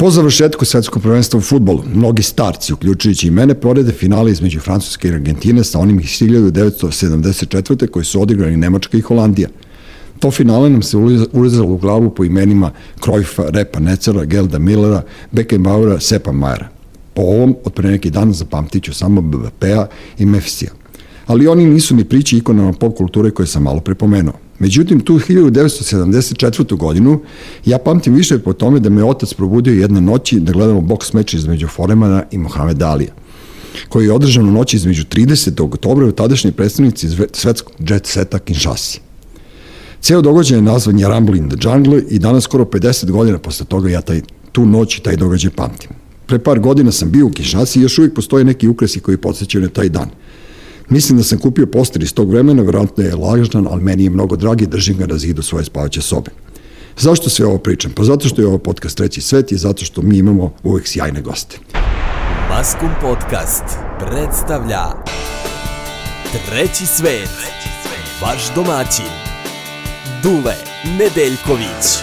Po završetku svetskog prvenstva u futbolu, mnogi starci, uključujući i mene, porede finale između Francuske i Argentine sa onim iz 1974. koji su odigrani Nemačka i Holandija. To finale nam se urezalo u glavu po imenima Krojfa, Repa, Necera, Gelda Millera, Beckenbauera, Sepa Majera. Po ovom, od pre neki dan zapamtit ću samo BVP-a i Mefisija. Ali oni nisu ni priče ikonama pop kulture koje sam malo prepomenuo. Međutim, tu 1974. godinu ja pamtim više po tome da me otac probudio jedne noći da gledamo boks meč između Foremana i Mohamed Alija koji je održan u noći između 30. oktobra u tadašnji predstavnici svetskog jet seta Kinshasi. Ceo događaj je nazvan je Rumble in the Jungle i danas skoro 50 godina posle toga ja taj, tu noć i taj događaj pamtim. Pre par godina sam bio u Kinshasi i još uvijek postoje neki ukrasi koji podsjećaju na taj dan – Mislim da sam kupio poster iz tog vremena, verovatno je lažan, ali meni je mnogo dragi, držim ga na zidu svoje spavaće sobe. Zašto sve ovo pričam? Pa zato što je ovo podcast Treći svet i zato što mi imamo uvek sjajne goste. Maskum Podcast predstavlja Treći svet, vaš domaćin, Dule Nedeljković.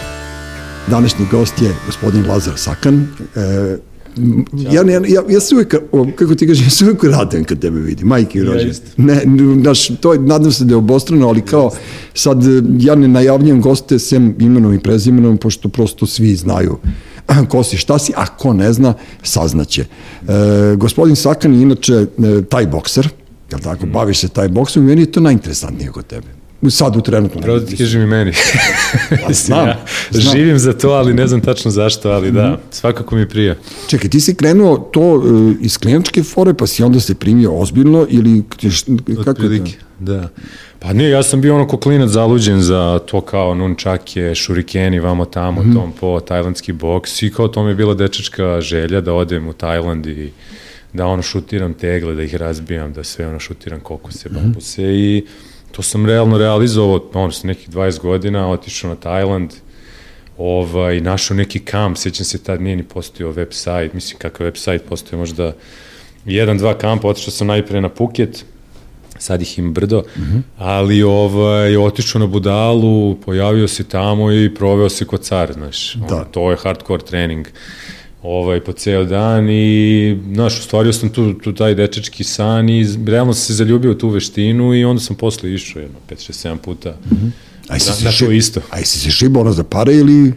Današnji gost je gospodin Lazar Sakan, e, ja, ja, ja, ja se uvijek, kako ti kažeš, ja se uvijek radujem kad tebe vidim, majke rođe. Ne, naš, to je, nadam se da je obostrano, ali kao sad ja ne najavljam goste sem imenom i prezimenom, pošto prosto svi znaju ko si, šta si, a ko ne zna, saznaće. E, gospodin Sakan je inače e, taj bokser, jel tako, mm. bavi se taj boksom i meni je to najinteresantnije kod tebe sad u trenutnom. Pravo da ti kažem i meni. Pa, znam, ja znam. Živim za to, ali ne znam tačno zašto, ali da, mhm. svakako mi prija. Čekaj, ti si krenuo to uh, iz kliničke fore, pa si onda se primio ozbiljno ili kako je to? Da. Pa nije, ja sam bio ono ko klinac zaluđen za to kao nunčake, šurikeni, vamo tamo, mm -hmm. tom po tajlandski boks i kao to mi je bila dečačka želja da odem u Tajland i da ono šutiram tegle, da ih razbijam, da sve ono šutiram kokose, bambuse mm -hmm. i to sam realno realizovao, ono, sa nekih 20 godina, otišao na Tajland, ovaj, našao neki kamp, sjećam se tad nije ni postojao web sajt, mislim kakav web sajt postoje možda jedan, dva kampa, otišao sam najpre na Phuket, sad ih im brdo, mm -hmm. ali ovaj, otišao na Budalu, pojavio se tamo i proveo se kod car, znaš, da. Ono, to je hardcore trening ovaj, po ceo dan i, znaš, ostvario sam tu, tu taj dečački san i realno sam se zaljubio u tu veštinu i onda sam posle išao jedno 5, 6, 7 puta mm -hmm. Aj, si na, na to isto. Aj si se šibao ono za pare ili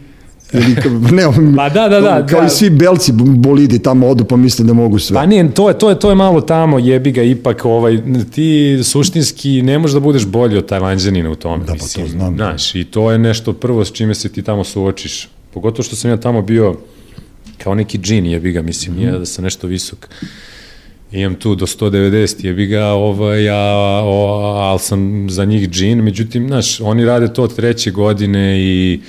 ili ne, pa da, da, da, kao da. i svi belci bolidi tamo odu pa misle da mogu sve. Pa nije, to je, to je, to je malo tamo, jebi ga ipak, ovaj, ti suštinski ne možeš da budeš bolji od tajlanđanina u tome. Da, pa to znam. Znaš, i to je nešto prvo s čime se ti tamo suočiš. Pogotovo što sam ja tamo bio kao neki džin, jebi ga, mislim, nije da sam nešto visok. Imam tu do 190, jebi ga, ovaj, a, o, ali sam za njih džin, međutim, znaš, oni rade to od treće godine i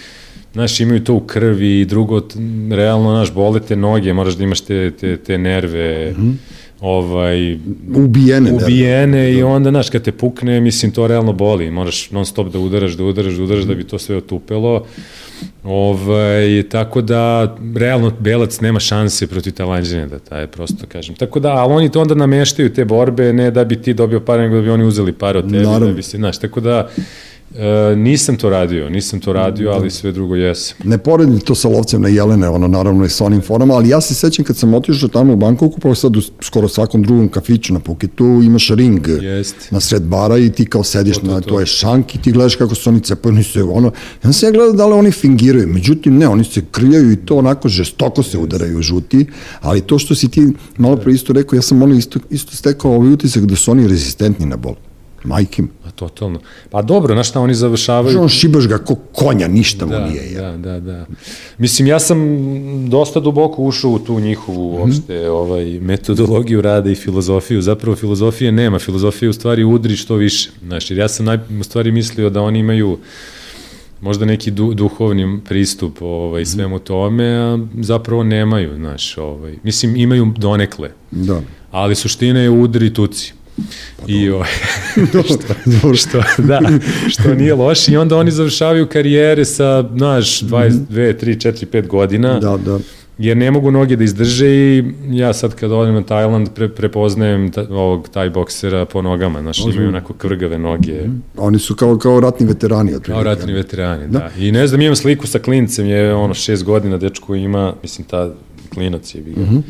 znaš, imaju to u krvi i drugo, realno, znaš, bole te noge, moraš da imaš te, te, te nerve, mm -hmm. Ovaj, ubijene, ubijene nerve. i onda, znaš, kad te pukne, mislim, to realno boli, moraš non stop da udaraš, da udaraš, da udaraš, da bi to sve otupelo, Ovaj, tako da, realno, Belac nema šanse protiv Talanđene, da taj prosto kažem. Tako da, ali oni to onda nameštaju te borbe, ne da bi ti dobio pare, nego da bi oni uzeli pare od tebe, Naravno. da bi se, znaš, tako da, E, nisam to radio, nisam to radio, ali sve drugo jesam. Ne poredim to sa lovcem na Jelene, ono naravno i sa onim forama, ali ja se sećam kad sam otišao tamo u Bankoku, pa sad u skoro svakom drugom kafiću na Puketu imaš ring Jest. na sred bara i ti kao sediš to, to, na, to. to je šank i ti gledaš kako su oni cepani se ono. Ja sam ja gledao da li oni fingiraju, međutim ne, oni se krljaju i to onako žestoko se udaraju žuti, ali to što si ti malo pre isto rekao, ja sam ono isto, isto stekao ovaj utisak da su oni rezistentni na bol. Majkim. Pa totalno. Pa dobro, znaš šta oni završavaju? Znaš, on šibaš ga ko konja, ništa da, mu nije. Ja. Da, da, da. Mislim, ja sam dosta duboko ušao u tu njihovu mm -hmm. ovaj, metodologiju rada i filozofiju. Zapravo filozofije nema. Filozofija u stvari udri što više. Znaš, jer ja sam naj, u stvari mislio da oni imaju možda neki du, duhovni pristup ovaj, mhm. svemu tome, a zapravo nemaju, znaš, ovaj, mislim, imaju donekle. Da. Ali suština je udri tuci. Pa I o, što, što, da, što nije loše i onda oni završavaju karijere sa, znaš, 22, 3, 4, 5 godina. Da, da jer ne mogu noge da izdrže i ja sad kad odem na Tajland pre, prepoznajem ta, ovog taj boksera po nogama, znaš, imaju onako krgave noge. -hmm. Oni su kao, kao ratni veterani. Kao ratni veterani, da. da. I ne znam, imam sliku sa klincem, je ono šest godina dečko ima, mislim, ta klinac je, mm -hmm.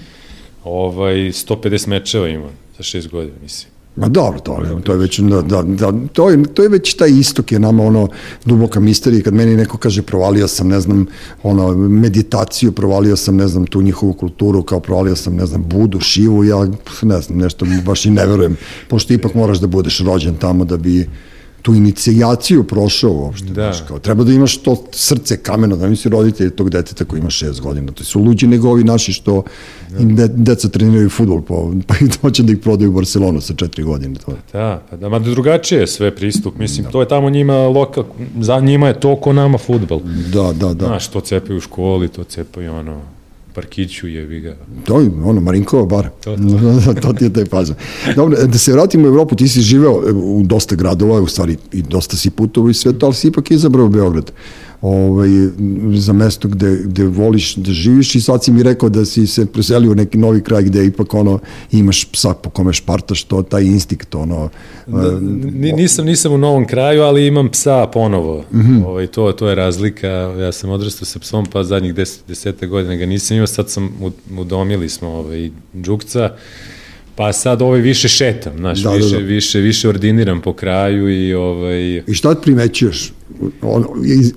ovaj, 150 mečeva ima za šest godina, mislim. Ma dobro, to, to je već, da, da, da, to, je, to je već taj istok je nama ono duboka misterija, kad meni neko kaže provalio sam, ne znam, ono, meditaciju, provalio sam, ne znam, tu njihovu kulturu, kao provalio sam, ne znam, Budu, Šivu, ja ne znam, nešto baš i ne verujem, pošto ipak moraš da budeš rođen tamo da bi tu inicijaciju prošao uopšte. Da. Znaš, kao, treba da imaš to srce kameno, da misli roditelji tog deteta koji ima šest godina. To su luđi nego ovi naši što da. im de, deca treniraju futbol, pa, pa i hoće da ih prodaju u Barcelonu sa četiri godine. To. Da, pa da, ma drugačije je sve pristup. Mislim, da. to je tamo njima lokal, za njima je to ko nama futbol. Da, da, da. Znaš, to cepaju u školi, to cepaju ono, parkiću je ga. To je ono, Marinkova bar. To, to. to ti je taj fazon. Dobro, da se vratimo u Evropu, ti si živeo u dosta gradova, u stvari i dosta si putovo i sve to, ali si ipak izabrao Beograd ovaj, za mesto gde, gde voliš da živiš i sad si mi rekao da si se preselio u neki novi kraj gde ipak ono imaš psa po kome špartaš to, taj instinkt ono... Da, nisam, nisam u novom kraju, ali imam psa ponovo. Mm -hmm. ovaj, to, to je razlika. Ja sam odrastao sa psom pa zadnjih deset, desete godine ga nisam imao, sad sam udomili smo ovaj, džukca Pa sad ovaj više šetam, znaš, da, više, da, da. više, više ordiniram po kraju i ovaj... I šta primećuješ? On,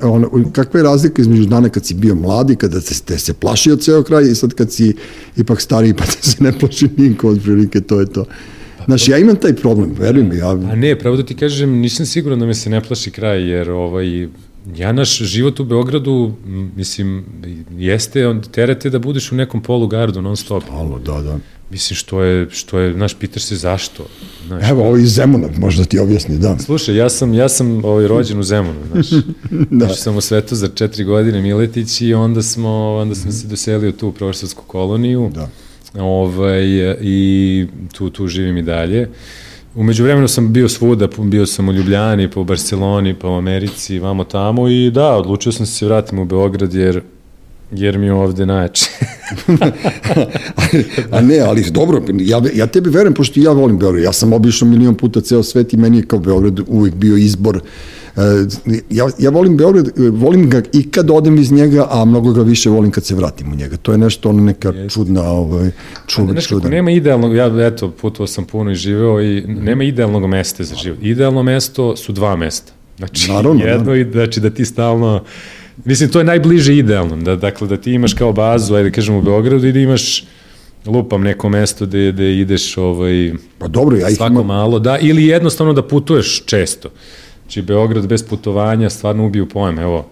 on, kakva je razlika između dana kad si bio mladi, kada te, te se plašio ceo kraj i sad kad si ipak stariji pa te se ne plaši niko, otprilike to je to. Znaš, ja imam taj problem, verujem mi. Ja... A ne, pravo da ti kažem, nisam siguran da me se ne plaši kraj, jer ovaj, ja naš život u Beogradu, mislim, jeste, on terate da budeš u nekom polugardu non stop. Alo, da, da. Mislim, što je, što je, znaš, pitaš se zašto. Znaš, Evo, ovo iz Zemuna, možda ti objasni, da. Slušaj, ja sam, ja sam ovaj, rođen u Zemunu, znaš. da. Znači, sam u svetu za četiri godine Miletić i onda smo, onda sam mm -hmm. se doselio tu u profesorsku koloniju. Da. Ovaj, I tu, tu živim i dalje. Umeđu vremenu sam bio svuda, bio sam u Ljubljani, pa u Barceloni, pa u Americi, vamo tamo i da, odlučio sam se vratim u Beograd jer jer mi je ovde najjače. a ne, ali dobro, ja, ja tebi verujem, pošto ja volim Beograd, ja sam obišao milion puta ceo svet i meni je kao Beograd uvijek bio izbor. E, ja, ja volim Beograd, volim ga i kad odem iz njega, a mnogo ga više volim kad se vratim u njega. To je nešto, ono neka Jeste. čudna, ovaj, čudna, Znaš, čudna. nema idealnog, ja eto, putovao sam puno i živeo i nema idealnog mesta za život. Idealno mesto su dva mesta. Znači, Naravno, jedno, da. i, znači da ti stalno Mislim, to je najbliže idealnom, da, dakle, da ti imaš kao bazu, ajde kažemo u Beogradu i da imaš lupam neko mesto gde, gde ideš ovaj, pa dobro, ja svako imam... malo, da, ili jednostavno da putuješ često. Znači, Beograd bez putovanja stvarno ubiju pojem, evo,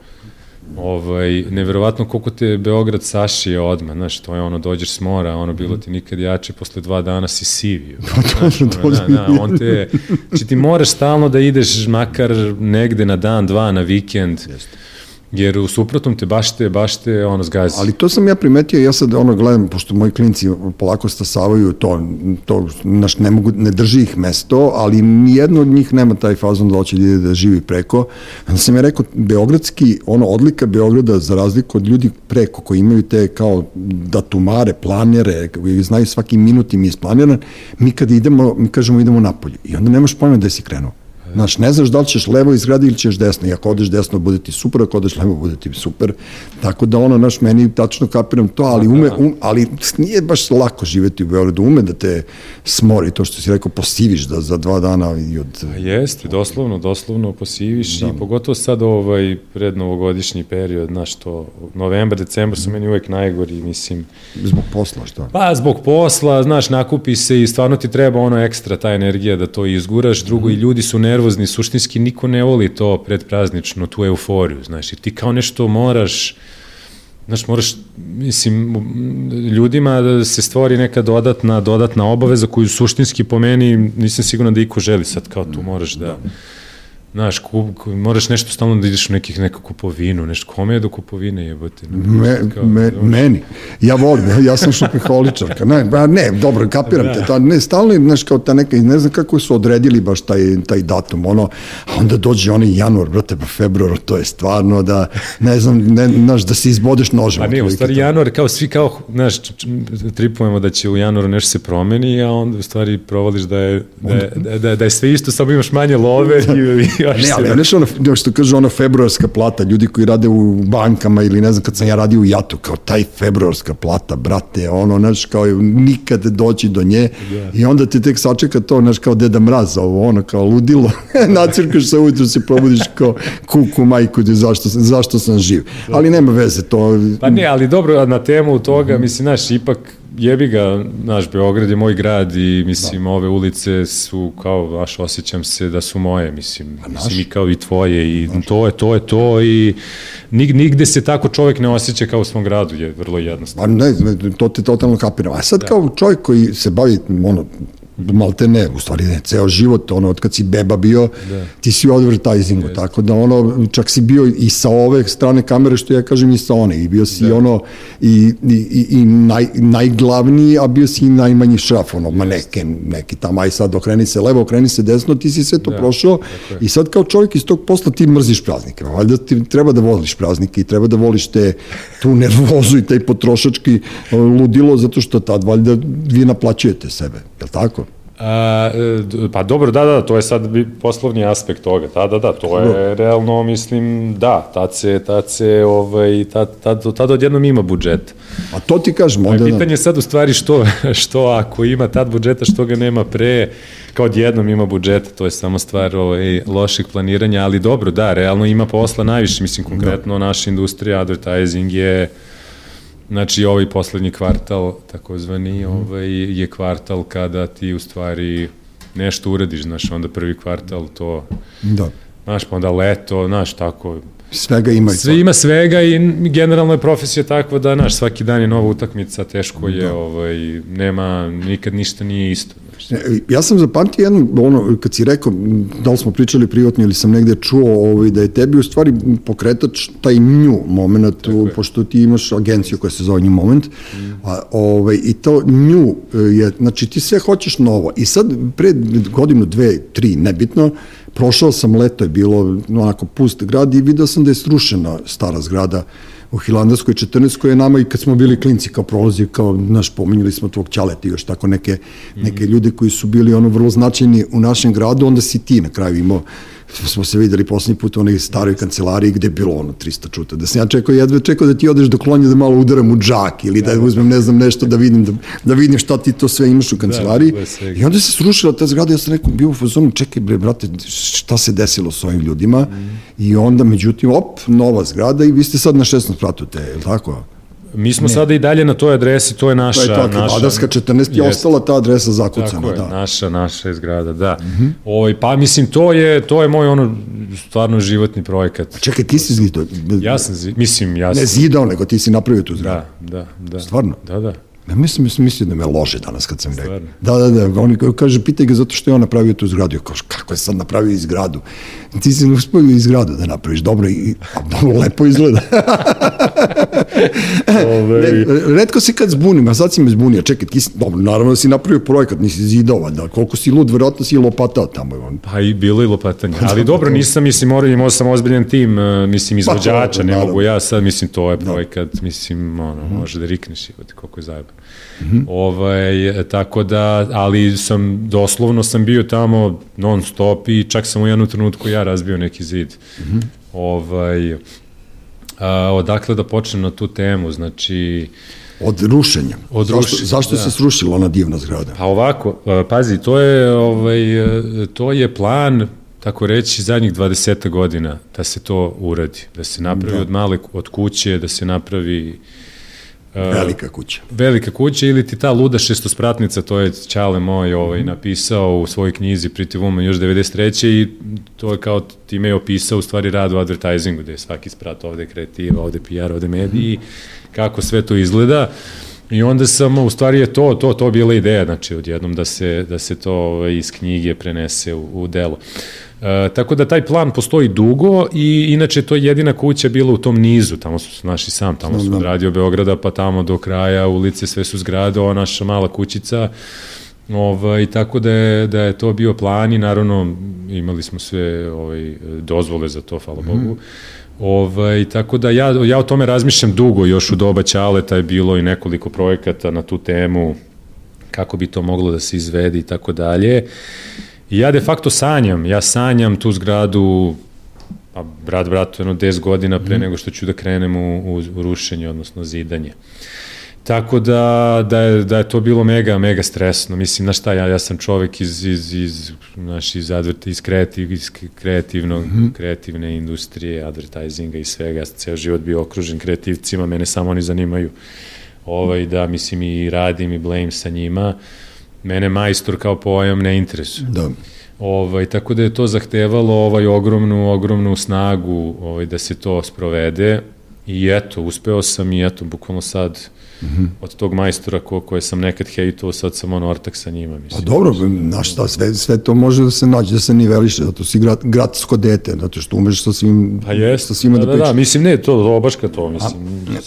ovaj, neverovatno koliko te Beograd sašije odmah, znaš, to je ono, dođeš s mora, ono, bilo ti nikad jače, posle dva dana si sivio. Pa znaš, ono, da, da, on te, znači ti moraš stalno da ideš makar negde na dan, dva, na vikend, Jeste Jer u suprotnom te baš te, baš te ono zgazi. Ali to sam ja primetio, ja sad ono gledam, pošto moji klinci polako stasavaju to, to naš, ne, mogu, ne drži ih mesto, ali nijedno od njih nema taj fazon da hoće da, da živi preko. Onda sam ja rekao, beogradski, ono odlika Beograda za razliku od ljudi preko koji imaju te kao datumare, planere, znaju svaki minut im je isplaniran, mi kad idemo, mi kažemo idemo napolje i onda nemaš pojma da si krenuo. Znaš, ne znaš da li ćeš levo iz grada ili ćeš desno. I ako odeš desno, bude ti super, ako odeš levo, bude ti super. Tako da ono, naš, meni tačno kapiram to, ali, ume, um, ali nije baš lako živeti u Beogradu. Ume da te smori, to što si rekao, posiviš da za dva dana i od... A jeste, doslovno, doslovno posiviš da. i pogotovo sad ovaj prednovogodišnji period, znaš, to novembar, decembar su meni uvek najgori, mislim. Zbog posla, šta? Pa, zbog posla, znaš, nakupi se i stvarno ti treba ono ekstra, ta energija da to izguraš, drugo mm. i ljudi su nervozni nervozni, suštinski niko ne voli to predpraznično, tu euforiju, znaš, ti kao nešto moraš, znaš, moraš, mislim, ljudima da se stvori neka dodatna, dodatna obaveza koju suštinski po meni nisam siguran da iko želi sad, kao tu moraš da, Znaš, ku, ku, moraš nešto stalno da ideš u nekih neku kupovinu, nešto, kome je do kupovine jebote? Me, Kao, me, meni. Ja volim, ja sam šopiholičarka. Ne, ba, ne, dobro, kapiram Da. te. Ta, ne, stalno je, znaš, kao ta neka, ne znam kako su odredili baš taj, taj datum, ono, a onda dođe onaj januar, brate, pa februar, to je stvarno da, ne znam, ne, znaš, da se izbodeš nožem. Pa ne, u stvari januar, kao svi kao, znaš, tripujemo da će u januaru nešto se promeni, a onda u stvari provališ da je, da je, da, da, da je sve isto, samo imaš manje love i, i još Ne, ali ja nešto ono, ono što kaže ona februarska plata, ljudi koji rade u bankama ili ne znam kad sam ja radio u Jatu, kao taj februarska plata, brate, ono, znaš, kao nikad doći do nje. I onda te tek sačeka to, znaš, kao deda mraz, ovo, ono, kao ludilo, nacirkaš se ujutru, se probudiš kao kuku majku, zašto, zašto sam živ. Ali nema veze, to... Pa ne, ali dobro, na temu toga, mislim, znaš, ipak jebi ga, naš Beograd je moj grad i mislim, ove ulice su kao, baš osjećam se da su moje, mislim, mislim i kao i tvoje i to je, to je to i nig, nigde se tako čovek ne osjeća kao u svom gradu, je vrlo jednostavno. Pa ne, to te totalno kapiram. A sad kao čovjek koji se bavi, ono, malte ne, u stvari ne, ceo život, ono, od kad si beba bio, da. ti si u advertisingu, tako da ono, čak si bio i sa ove strane kamere, što ja kažem, i sa one, i bio si da. ono, i, i, i, i naj, najglavniji, a bio si i najmanji šraf, ono, ma neke, neki tamo, aj sad okreni se levo, okreni se desno, ti si sve to da. prošao, i sad kao čovjek iz tog posla ti mrziš praznike, valjda ti treba da voliš praznike i treba da voliš te, tu nervozu i taj potrošački ludilo, zato što tad valjda vi naplaćujete sebe, je li tako? A, e, pa dobro, da, da, to je sad bi- poslovni aspekt toga, da, da, da, to je realno, mislim, da, tad se, tad se, ovaj, tad, tad, tad odjednom ima budžet. A to ti kažem, onda... pitanje je sad u stvari što, što ako ima tad budžeta, što ga nema pre, kao odjednom ima budžeta, to je samo stvar ovaj, loših planiranja, ali dobro, da, realno ima posla najviše, mislim, konkretno naša industrija, advertising je, Znači, ovaj poslednji kvartal, takozvani, ovaj, je kvartal kada ti u stvari nešto uradiš, znaš, onda prvi kvartal to, Da. znaš, pa onda leto, znaš, tako, Svega ima i sve ima svega i generalno je profesija takva da, znaš, svaki dan je nova utakmica, teško je, Da. ovaj, nema, nikad ništa nije isto. E, Ja sam zapamtio jedno, ono, kad si rekao, da li smo pričali privatno ili sam negde čuo ovaj, da je tebi u stvari pokretač taj nju moment, u, pošto ti imaš agenciju koja se zove nju moment, a, ovaj, i to nju e, je, znači ti sve hoćeš novo. I sad, pre godinu, dve, tri, nebitno, prošao sam leto, je bilo onako pust grad i video sam da je srušena stara zgrada u Hilandarskoj 14 koja je nama i kad smo bili klinci kao prolazi, kao, znaš, pominjali smo tvog ćaleta i još tako neke, neke ljude koji su bili ono vrlo značajni u našem gradu, onda si ti na kraju imao smo se videli poslednji put u onoj staroj kancelariji gde je bilo ono 300 čuta. Da sam ja čekao, jedva čekao da ti odeš do klonja da malo udaram u džak ili da uzmem ne znam nešto da vidim, da, da vidim šta ti to sve imaš u kancelariji. bez svega. I onda se srušila ta zgrada, ja sam rekao, bio u fazonu, čekaj bre, brate, šta se desilo s ovim ljudima? I onda, međutim, op, nova zgrada i vi ste sad na 16 pratu te, je li tako? Mi smo sada i dalje na toj adresi, to je naša... To je to, naša, Vadarska 14 je ostala ta adresa zakucana, Tako je, da. naša, naša je zgrada, da. Mm -hmm. Ovaj, pa mislim, to je, to je moj ono, stvarno životni projekat. Čekaj, ti si zidao, Ja sam, zi- mislim, ja ne sam, zidao, nego ti si napravio tu zgradu. da, da, da. Stvarno? Da, da. Ja mislim, mislim, mislio da me lože danas kad sam rekao. Da, da, da, oni kaže, pitaj ga zato što je on napravio tu zgradu. Ja kao, kako je sad napravio zgradu? Ti si uspio i zgradu da napraviš, dobro, i, a dobro, lepo izgleda. Ove, Ne, redko se kad zbunim, a sad si me zbunio, čekaj, ti si, dobro, naravno da si napravio projekat, nisi zidao, da, koliko si lud, verovatno si lopatao tamo. Pa i bilo i lopatanje. Ali dobro, nisam, mislim, morao, imao sam ozbiljan tim, eh, mislim, izvođača, ne naravno. mogu ja sad, mislim, to je projekat, mislim, ono, može da rikneš, jebote, koliko je zajeban. ovaj, tako da, ali sam, doslovno sam bio tamo non stop i čak sam u jednu trenutku ja razbio neki zid. Ovaj, a, odakle da počnem na tu temu, znači, Od rušenja. Od zašto, rušenja, zašto da. se srušila ona divna zgrada? Pa ovako, pazi, to je, ovaj, to je plan, tako reći, zadnjih 20 godina da se to uradi, da se napravi Da. od male, od kuće, da se napravi Velika kuća. velika kuća ili ti ta luda šestospratnica, to je Ćale moj ovaj, napisao u svojoj knjizi Pretty Woman još 93. i to je kao time je opisao u stvari rad u advertisingu, da je svaki sprat ovde kreativa, ovde PR, ovde mediji, kako sve to izgleda. I onda sam, u stvari je to, to, to bila ideja, znači odjednom da se, da se to ovaj, iz knjige prenese u, u delo. E, tako da taj plan postoji dugo i inače to je jedina kuća bila u tom nizu, tamo su naši sam, tamo su od radio Beograda pa tamo do kraja ulice sve su zgrade, ova naša mala kućica Ovaj, tako da je, da je to bio plan i naravno imali smo sve ovaj, dozvole za to, hvala mm -hmm. Bogu. Ovaj, tako da ja, ja o tome razmišljam dugo, još u doba Ćaleta je bilo i nekoliko projekata na tu temu, kako bi to moglo da se izvedi i tako dalje. I ja de facto sanjam, ja sanjam tu zgradu pa brat bratu jedno 10 godina pre mm. nego što ću da krenem u, u, u rušenje, odnosno zidanje. Tako da, da, je, da je to bilo mega, mega stresno. Mislim, znaš šta, ja, ja sam čovek iz, iz, iz, znaš, iz, advert, iz, kreativ, iz kreativnog, mm -hmm. kreativne industrije, advertisinga i svega. Ja sam ceo život bio okružen kreativcima, mene samo oni zanimaju. Ovaj, da, mislim, i radim i blame sa njima. Mene majstor kao pojam ne interesuje. Da. Ovaj, tako da je to zahtevalo ovaj ogromnu, ogromnu snagu ovaj, da se to sprovede i eto, uspeo sam i eto, bukvalno sad mm -hmm. od tog majstora ko, koje sam nekad hejtovao, sad sam on ortak sa njima. Mislim. Pa dobro, znaš šta, sve, sve to može da se nađe, da se niveliše, zato si grat, gradsko dete, zato što umeš sa svim, pa jest, sa svima da, da, da, da, mislim, ne, to robaška to, mislim.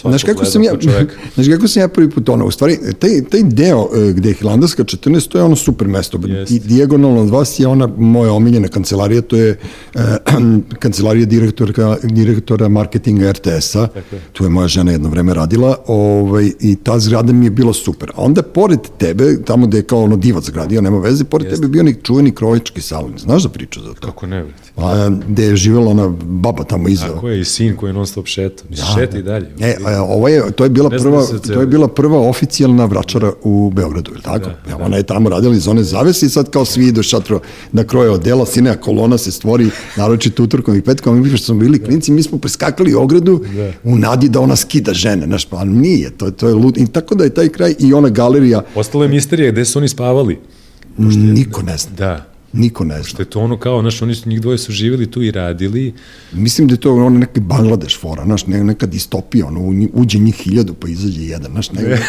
A, znaš kako sam ja, znaš kako sam ja prvi put ono, u stvari, taj, taj deo e, gde je Hilandarska 14, to je ono super mesto, i dijagonalno od vas je ona moja omiljena kancelarija, to je uh, kancelarija direktora, direktora marketinga RTS-a, tu je moja žena jedno vreme radila, ovaj, i ta zgrada mi je bila super. A onda pored tebe, tamo gde je kao ono divac gradio, nema veze, pored Jeste. tebe je bio nek čuveni krojički salon. Znaš za priču za to? Kako ne, vrati. A, gde je živela ona baba tamo iza. Tako je, i sin koji je non stop šeta. Mislim, da, šeta da. i dalje. E, a, ovo je, to je bila prva, da to je bila prva oficijalna vračara u Beogradu, ili tako? Da, ja, da. Ona je tamo radila iz one zavese i sad kao svi idu šatro da kroje odela, sine, kolona se stvori, naročito utorkom i petkom, mi što smo bili klinci, mi smo preskakali ogradu da. u nadi da ona skida žene, znaš, pa nije, to, to je lud, i tako da je taj kraj i ona galerija. Ostalo je misterija gde su oni spavali. Pošto Niko ne zna. Da. Niko ne zna. Što je to ono kao, znaš, oni su, njih dvoje su živjeli tu i radili. Mislim da je to ono neki Bangladeš fora, znaš, ne, neka distopija, ono, uđe njih hiljadu pa izađe jedan, znaš, ne,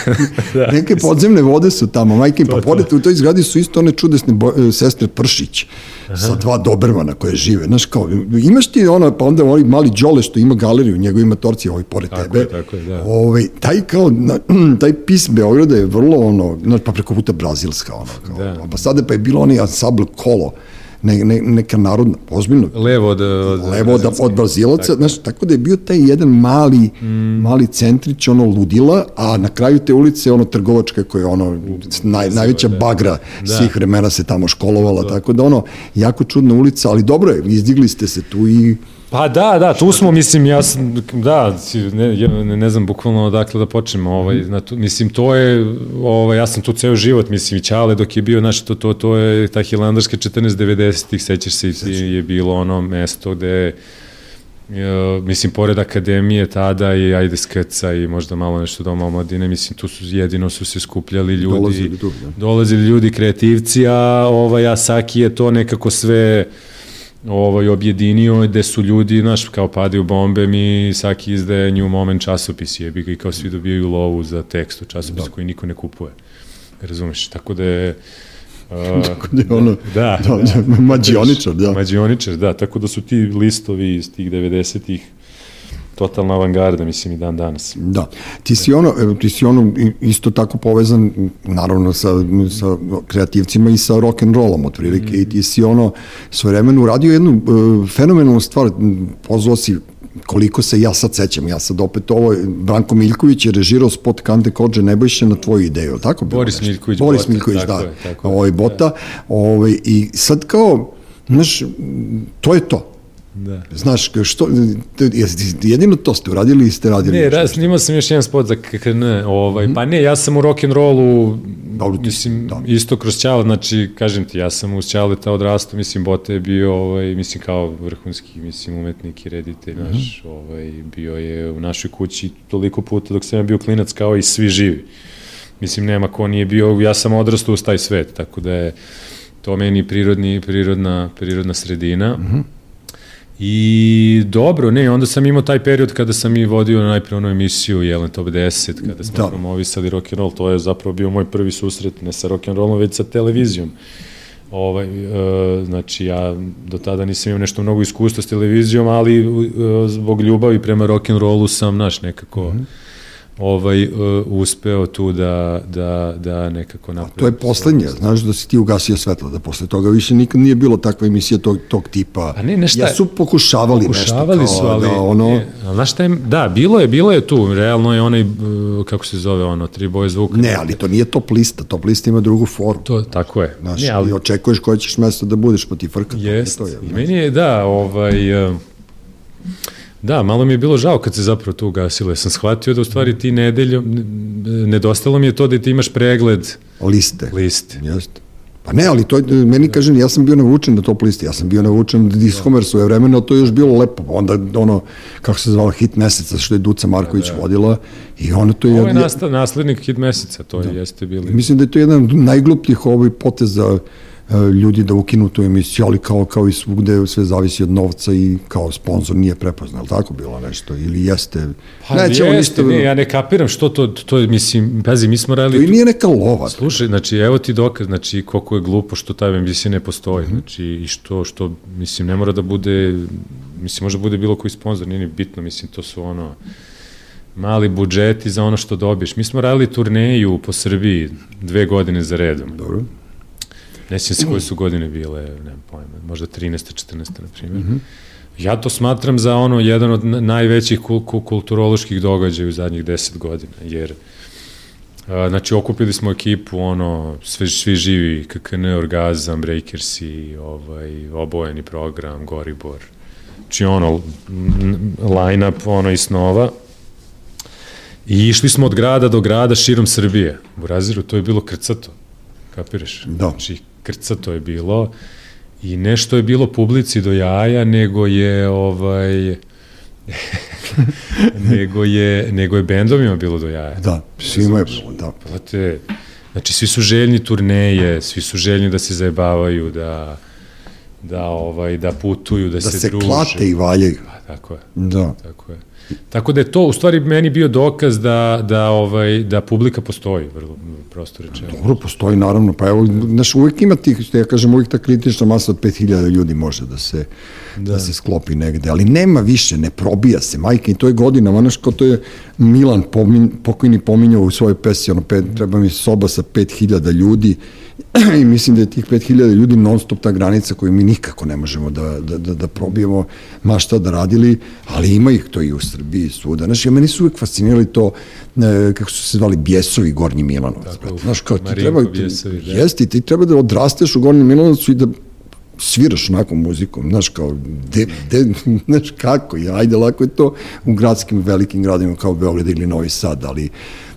da, neke podzemne vode su tamo, majke, pa pored u toj zgradi su isto one čudesne bo, e, sestre Pršić, Aha. sa dva Dobermana koje žive, znaš, kao, imaš ti ono, pa onda ovaj mali Đole što ima galeriju, njegov ima torci ovaj pored tako tebe, je, tako je, da. ovaj, taj kao, na, taj pis Beograda je vrlo ono, znaš, pa preko puta brazilska, ono, kao, da. pa sada pa je bilo oni ansambl kolo, ne, ne, neka narodna, ozbiljno. Levo od, od, levo od, od Brazilaca, tako. Znaš, tako da je bio taj jedan mali, mm. mali centrić, ono ludila, a na kraju te ulice, ono trgovačke koje je ono, naj, najveća da. bagra da. svih vremena se tamo školovala, da. tako da ono, jako čudna ulica, ali dobro je, izdigli ste se tu i Pa da, da, tu smo, mislim, ja sam, da, ne, ne, ne znam bukvalno odakle da počnemo, ovaj, na tu, mislim, to je, ovaj, ja sam tu ceo život, mislim, i Ćale dok je bio, znaš, to, to, to je ta Hilandarska 1490-ih, sećaš se, je bilo ono mesto gde, je, mislim, pored akademije tada i ajde skrca i možda malo nešto doma omladine, mislim, tu su jedino su se skupljali ljudi, dolazili, tu, da. dolazili ljudi kreativci, a ovaj, Asaki je to nekako sve, ovaj, objedinio gde su ljudi, znaš, kao padaju bombe, mi svaki izdaje New Moment časopis jebi ga i kao svi dobijaju lovu za tekst u časopisu da. koji niko ne kupuje. Razumeš? Tako da je Uh, tako da je ono, da, da, da, mađioničar, da. Mađioničar, da, tako da su ti listovi iz tih 90-ih totalna avangarda, mislim, i dan danas. Da. Ti si ono, ti si ono isto tako povezan, naravno, sa, sa kreativcima i sa rock and rollom, otprilike, mm. i ti si ono, svojevremeno uradio jednu uh, fenomenalnu stvar, pozvao si koliko se ja sad sećam, ja sad opet ovo, Branko Miljković je režirao spot Kante Kođe Nebojše na tvoju ideju, tako? Boris Miljković, Boris Bota, Miljković, tako da, je, tako ovaj Bota, da. ovaj, i sad kao, znaš, to je to, Da. Znaš, što, jedino to ste uradili i ste radili. Ne, raz, snimao sam još jedan spot za KKN, ovaj, mm pa ne, ja sam u rock'n'rollu, mislim, da. isto kroz Ćale, znači, kažem ti, ja sam uz ta odrastu, mislim, Bote je bio, ovaj, mislim, kao vrhunski, mislim, umetnik i reditelj, mm -hmm. naš, ovaj, bio je u našoj kući toliko puta dok sam ja bio klinac kao i svi živi. Mislim, nema ko nije bio, ja sam odrastao uz taj svet, tako da je to meni prirodni, prirodna, prirodna sredina. Mm -hmm I dobro, ne, onda sam imao taj period kada sam i vodio najpre onu emisiju Jelen Top 10, kada smo da. promovisali rock and roll, to je zapravo bio moj prvi susret, ne sa rock and rollom, već sa televizijom. Ovaj, e, znači, ja do tada nisam imao nešto mnogo iskustva s televizijom, ali e, zbog ljubavi prema rock'n'rollu sam, naš, nekako... Mm -hmm ovaj uh, uspeo tu da, da, da nekako napravi. To je poslednje, znaš da si ti ugasio svetlo, da posle toga više nikad nije bilo takva emisija tog, tog tipa. A ne, nešto ja su pokušavali, pokušavali nešto su, ali, da ono... Je, ali znaš šta je, da, bilo je, bilo je tu, realno je onaj, uh, kako se zove ono, tri boje zvuka. Ne, ali to nije top lista, top lista ima drugu foru. To, tako je. Znaš, ne, ali, i očekuješ koje ćeš mesto da budeš, pa ti frka. Jest, to je, i meni je, da, ovaj... Uh, Da, malo mi je bilo žao kad se zapravo to ugasilo. Ja sam shvatio da u stvari ti nedeljom, nedostalo mi je to da ti imaš pregled liste. Liste. Jeste. Pa ne, ali to je, meni kažem, ja sam bio navučen na top listi, ja sam bio navučen da Discomer svoje vremena, to je još bilo lepo. Onda ono, kako se zvala, hit meseca, što je Duca Marković da, da. vodila i ono to je... Ovo je nastav, naslednik hit meseca, to da. jeste bili. Mislim da je to jedan od najglupljih ovih poteza E, ljudi da ukinu tu emisiju, ali kao, kao i svugde sve zavisi od novca i kao sponsor nije prepoznao, ali tako bilo nešto, ili jeste? Pa Neće, jeste, ništa... ne, ja ne kapiram što to, to mislim, pazi, mi smo radili... To i nije neka lova. Slušaj, znači, evo ti dokaz, znači, koliko je glupo što ta emisija ne postoji, mm -hmm. znači, i što, što, mislim, ne mora da bude, mislim, može da bude bilo koji sponsor, nije ni bitno, mislim, to su ono, mali budžeti za ono što dobiješ. Mi smo radili turneju po Srbiji dve godine za redom. Dobro Ne sjećam se koje su godine bile, nemam pojma, možda 13. 14. na primjer. Mm -hmm. Ja to smatram za ono jedan od najvećih kulturoloških događaja u zadnjih 10 godina, jer znači okupili smo ekipu, ono, sve, svi živi, KKN, Orgazam, Breakersi, ovaj, obojeni program, Goribor, znači ono, line-up, ono, i snova, I išli smo od grada do grada širom Srbije. U Raziru to je bilo krcato. Kapiraš? Da. Znači, krcato je bilo i nešto je bilo publici do jaja, nego je ovaj nego je nego je bendovima bilo do jaja. Da, svima je bilo, da. Plate, znači svi su željni turneje, svi su željni da se zajebavaju, da da ovaj da putuju, da, da se, se druže. Da se klate i valjaju. Pa tako je. Da. Tako je. Tako da je to u stvari meni bio dokaz da, da, ovaj, da publika postoji, vrlo prosto rečeno. Dobro, postoji naravno, pa evo, znaš, uvek ima tih, što ja kažem, uvek ta kritična masa od 5000 ljudi može da se, da. da se sklopi negde, ali nema više, ne probija se, majke, i to je godina, znaš, kao to je Milan pomin, pokojni pominjao u svojoj pesi, ono, pet, treba mi soba sa 5000 ljudi, i mislim da je tih 5000 ljudi non stop ta granica koju mi nikako ne možemo da, da, da, da probijemo ma šta da radili, ali ima ih to i u Srbiji svuda. Znaš, ja meni su uvek fascinirali to, e, kako su se zvali, Bjesovi Gornji Milanovac. Tako, znaš, kao ti treba, bjesovi, da. jesti, ti treba da odrasteš u Gornjem Milanovcu i da sviraš onako muzikom, znaš, kao, de, de, znaš, kako, ja, ajde, lako je to u gradskim velikim gradima kao Beograd ili Novi Sad, ali,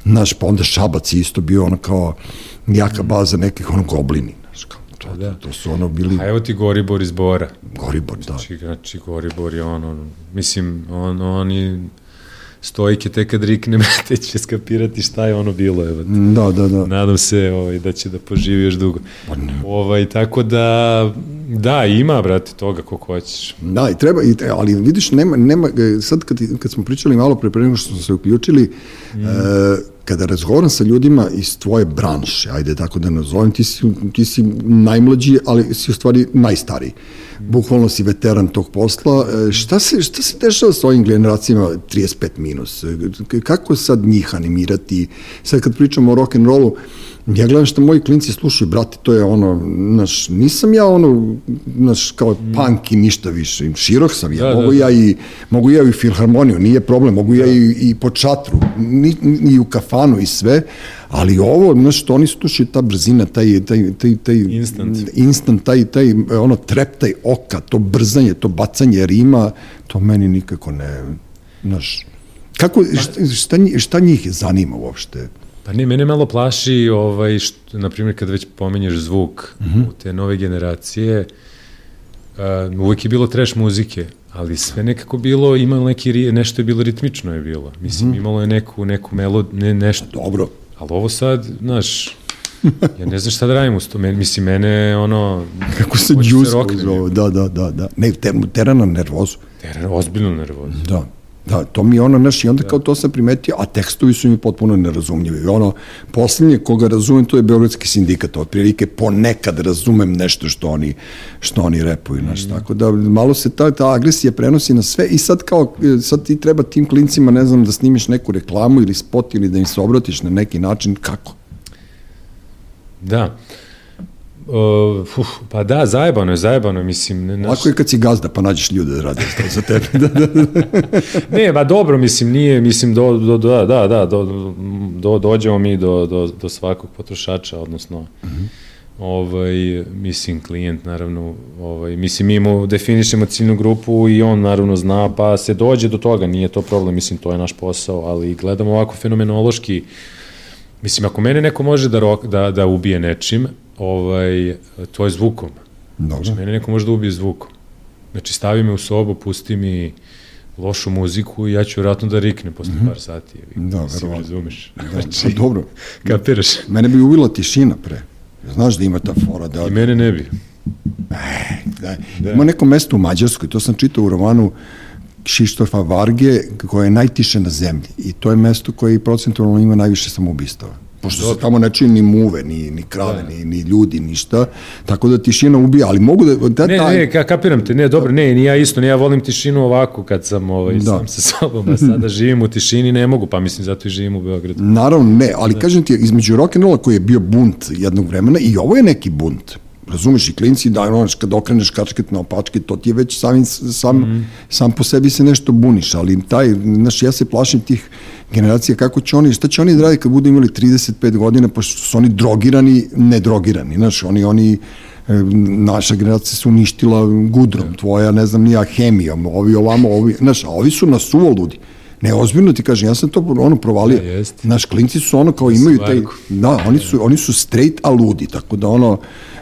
znaš, pa onda Šabac isto bio ono kao, jaka baza nekih ono goblini. Znaš, kao, to, pa da. to su ono bili... A evo ti Goribor iz Bora. Goribor, da. Znači, znači Goribor je ono, mislim, on, oni stojke tek kad rikne te će skapirati šta je ono bilo. Evo. Da, da, da. Nadam se ovaj, da će da poživi još dugo. Pa ne. Ovaj, tako da, da, ima, brate, toga kako hoćeš. Da, i treba, i, ali vidiš, nema, nema, sad kad, kad smo pričali malo pre pre što smo se uključili, mm. e, kada razgovaram sa ljudima iz tvoje branše, ajde tako da nazovem, ti si, ti si najmlađi, ali si u stvari najstariji. Bukvalno si veteran tog posla. E, šta se, šta se dešava sa ovim generacijama 35 minus? Kako sad njih animirati? Sad kad pričamo o rock'n'rollu, ja gledam što moji klinci slušaju, brate, to je ono, znaš, nisam ja ono, znaš, kao mm. punk i ništa više, širok sam ja, da, mogu da, ja i, mogu ja i filharmoniju, nije problem, mogu da. ja i, i po čatru, ni, ni u kafanu i sve, ali ovo, znaš, što oni slušaju ta brzina, taj, taj, taj, taj instant, instant taj, taj, ono, treptaj oka, to brzanje, to bacanje rima, to meni nikako ne, znaš, kako, pa- šta, šta, šta njih zanima uopšte? Pa ne, mene malo plaši, ovaj, što, na primjer, kad već pomenješ zvuk mm -hmm. u te nove generacije, uh, uvek je bilo trash muzike, ali sve nekako bilo, imalo neki, nešto je bilo ritmično je bilo. Mislim, mm -hmm. imalo je neku, neku melod, ne, nešto. Dobro. Ali ovo sad, znaš, ja ne znam šta da radim uz to, Men, mislim, mene, ono... Kako se džusko zove, da, da, da, da. Ne, ter, tera na nervozu. Tera, ozbiljno nervozu. Da. Da, to mi je ono, znaš, i onda kao to sam primetio, a tekstovi su mi potpuno nerazumljivi. Ono, poslednje koga razumem, to je Beogradski sindikat, otprilike ponekad razumem nešto što oni, što oni repuju, znaš, mm. tako da malo se ta, ta agresija prenosi na sve i sad kao, sad ti treba tim klincima, ne znam, da snimiš neku reklamu ili spot ili da im se obratiš na neki način, kako? Da. Uh, uf, pa da, zajebano je, zajebano je, mislim. Ne, naš... Lako je kad si gazda pa nađeš ljude da rade za tebe. da, da, da. ne, ba dobro, mislim, nije, mislim, do, do, do, da, da, do, do, dođemo mi do, do, do svakog potrošača, odnosno, mm -hmm. ovaj, mislim, klijent, naravno, ovaj, mislim, mi mu definišemo ciljnu grupu i on, naravno, zna, pa se dođe do toga, nije to problem, mislim, to je naš posao, ali gledamo ovako fenomenološki, mislim, ako mene neko može da, rok, da, da ubije nečim, ovaj, to je zvukom. Dobro. Znači, mene neko može da ubije zvukom. Znači, stavi me u sobu, pusti mi lošu muziku i ja ću vjerojatno da riknem posle mm -hmm. par sati. Da, verovatno. razumeš. Da, znači, pa dobro. Kapiraš? Mene bi uvila tišina pre. Znaš da ima ta fora da... I mene ne bi. E, da. da. Ima neko mesto u Mađarskoj, to sam čitao u romanu Šištofa Varge, koje je najtiše na zemlji. I to je mesto koje procentualno ima najviše samoubistava pošto se tamo ne čini ni muve, ni, ni krave, da. ni, ni ljudi, ništa, tako da tišina ubija, ali mogu da... da ne, taj... ne, ka, kapiram te, ne, dobro, ne, ni ja isto, ne, ja volim tišinu ovako kad sam ovaj, da. sam sa sobom, a sada živim u tišini, ne mogu, pa mislim zato i živim u Beogradu. Naravno, ne, ali da. kažem ti, između rock'n'rolla koji je bio bunt jednog vremena, i ovo je neki bunt, razumeš, i klinci, da, ono, kad okreneš kačket na opačke, to ti je već sam, sam, mm. sam po sebi se nešto buniš, ali taj, znaš, ja se plašim tih generacija, kako će oni, šta će oni da radi kad budu imali 35 godina, pošto su oni drogirani, nedrogirani, znaš, oni, oni, e, naša generacija se uništila gudrom, tvoja, ne znam, nija hemijom, ovi ovamo, ovi, znaš, a ovi su na suvo ludi. Ne, ozbiljno ti kažem, ja sam to ono provalio. Ja, Naš klinci su ono kao imaju taj, da, oni su, oni su straight a ludi, tako da ono,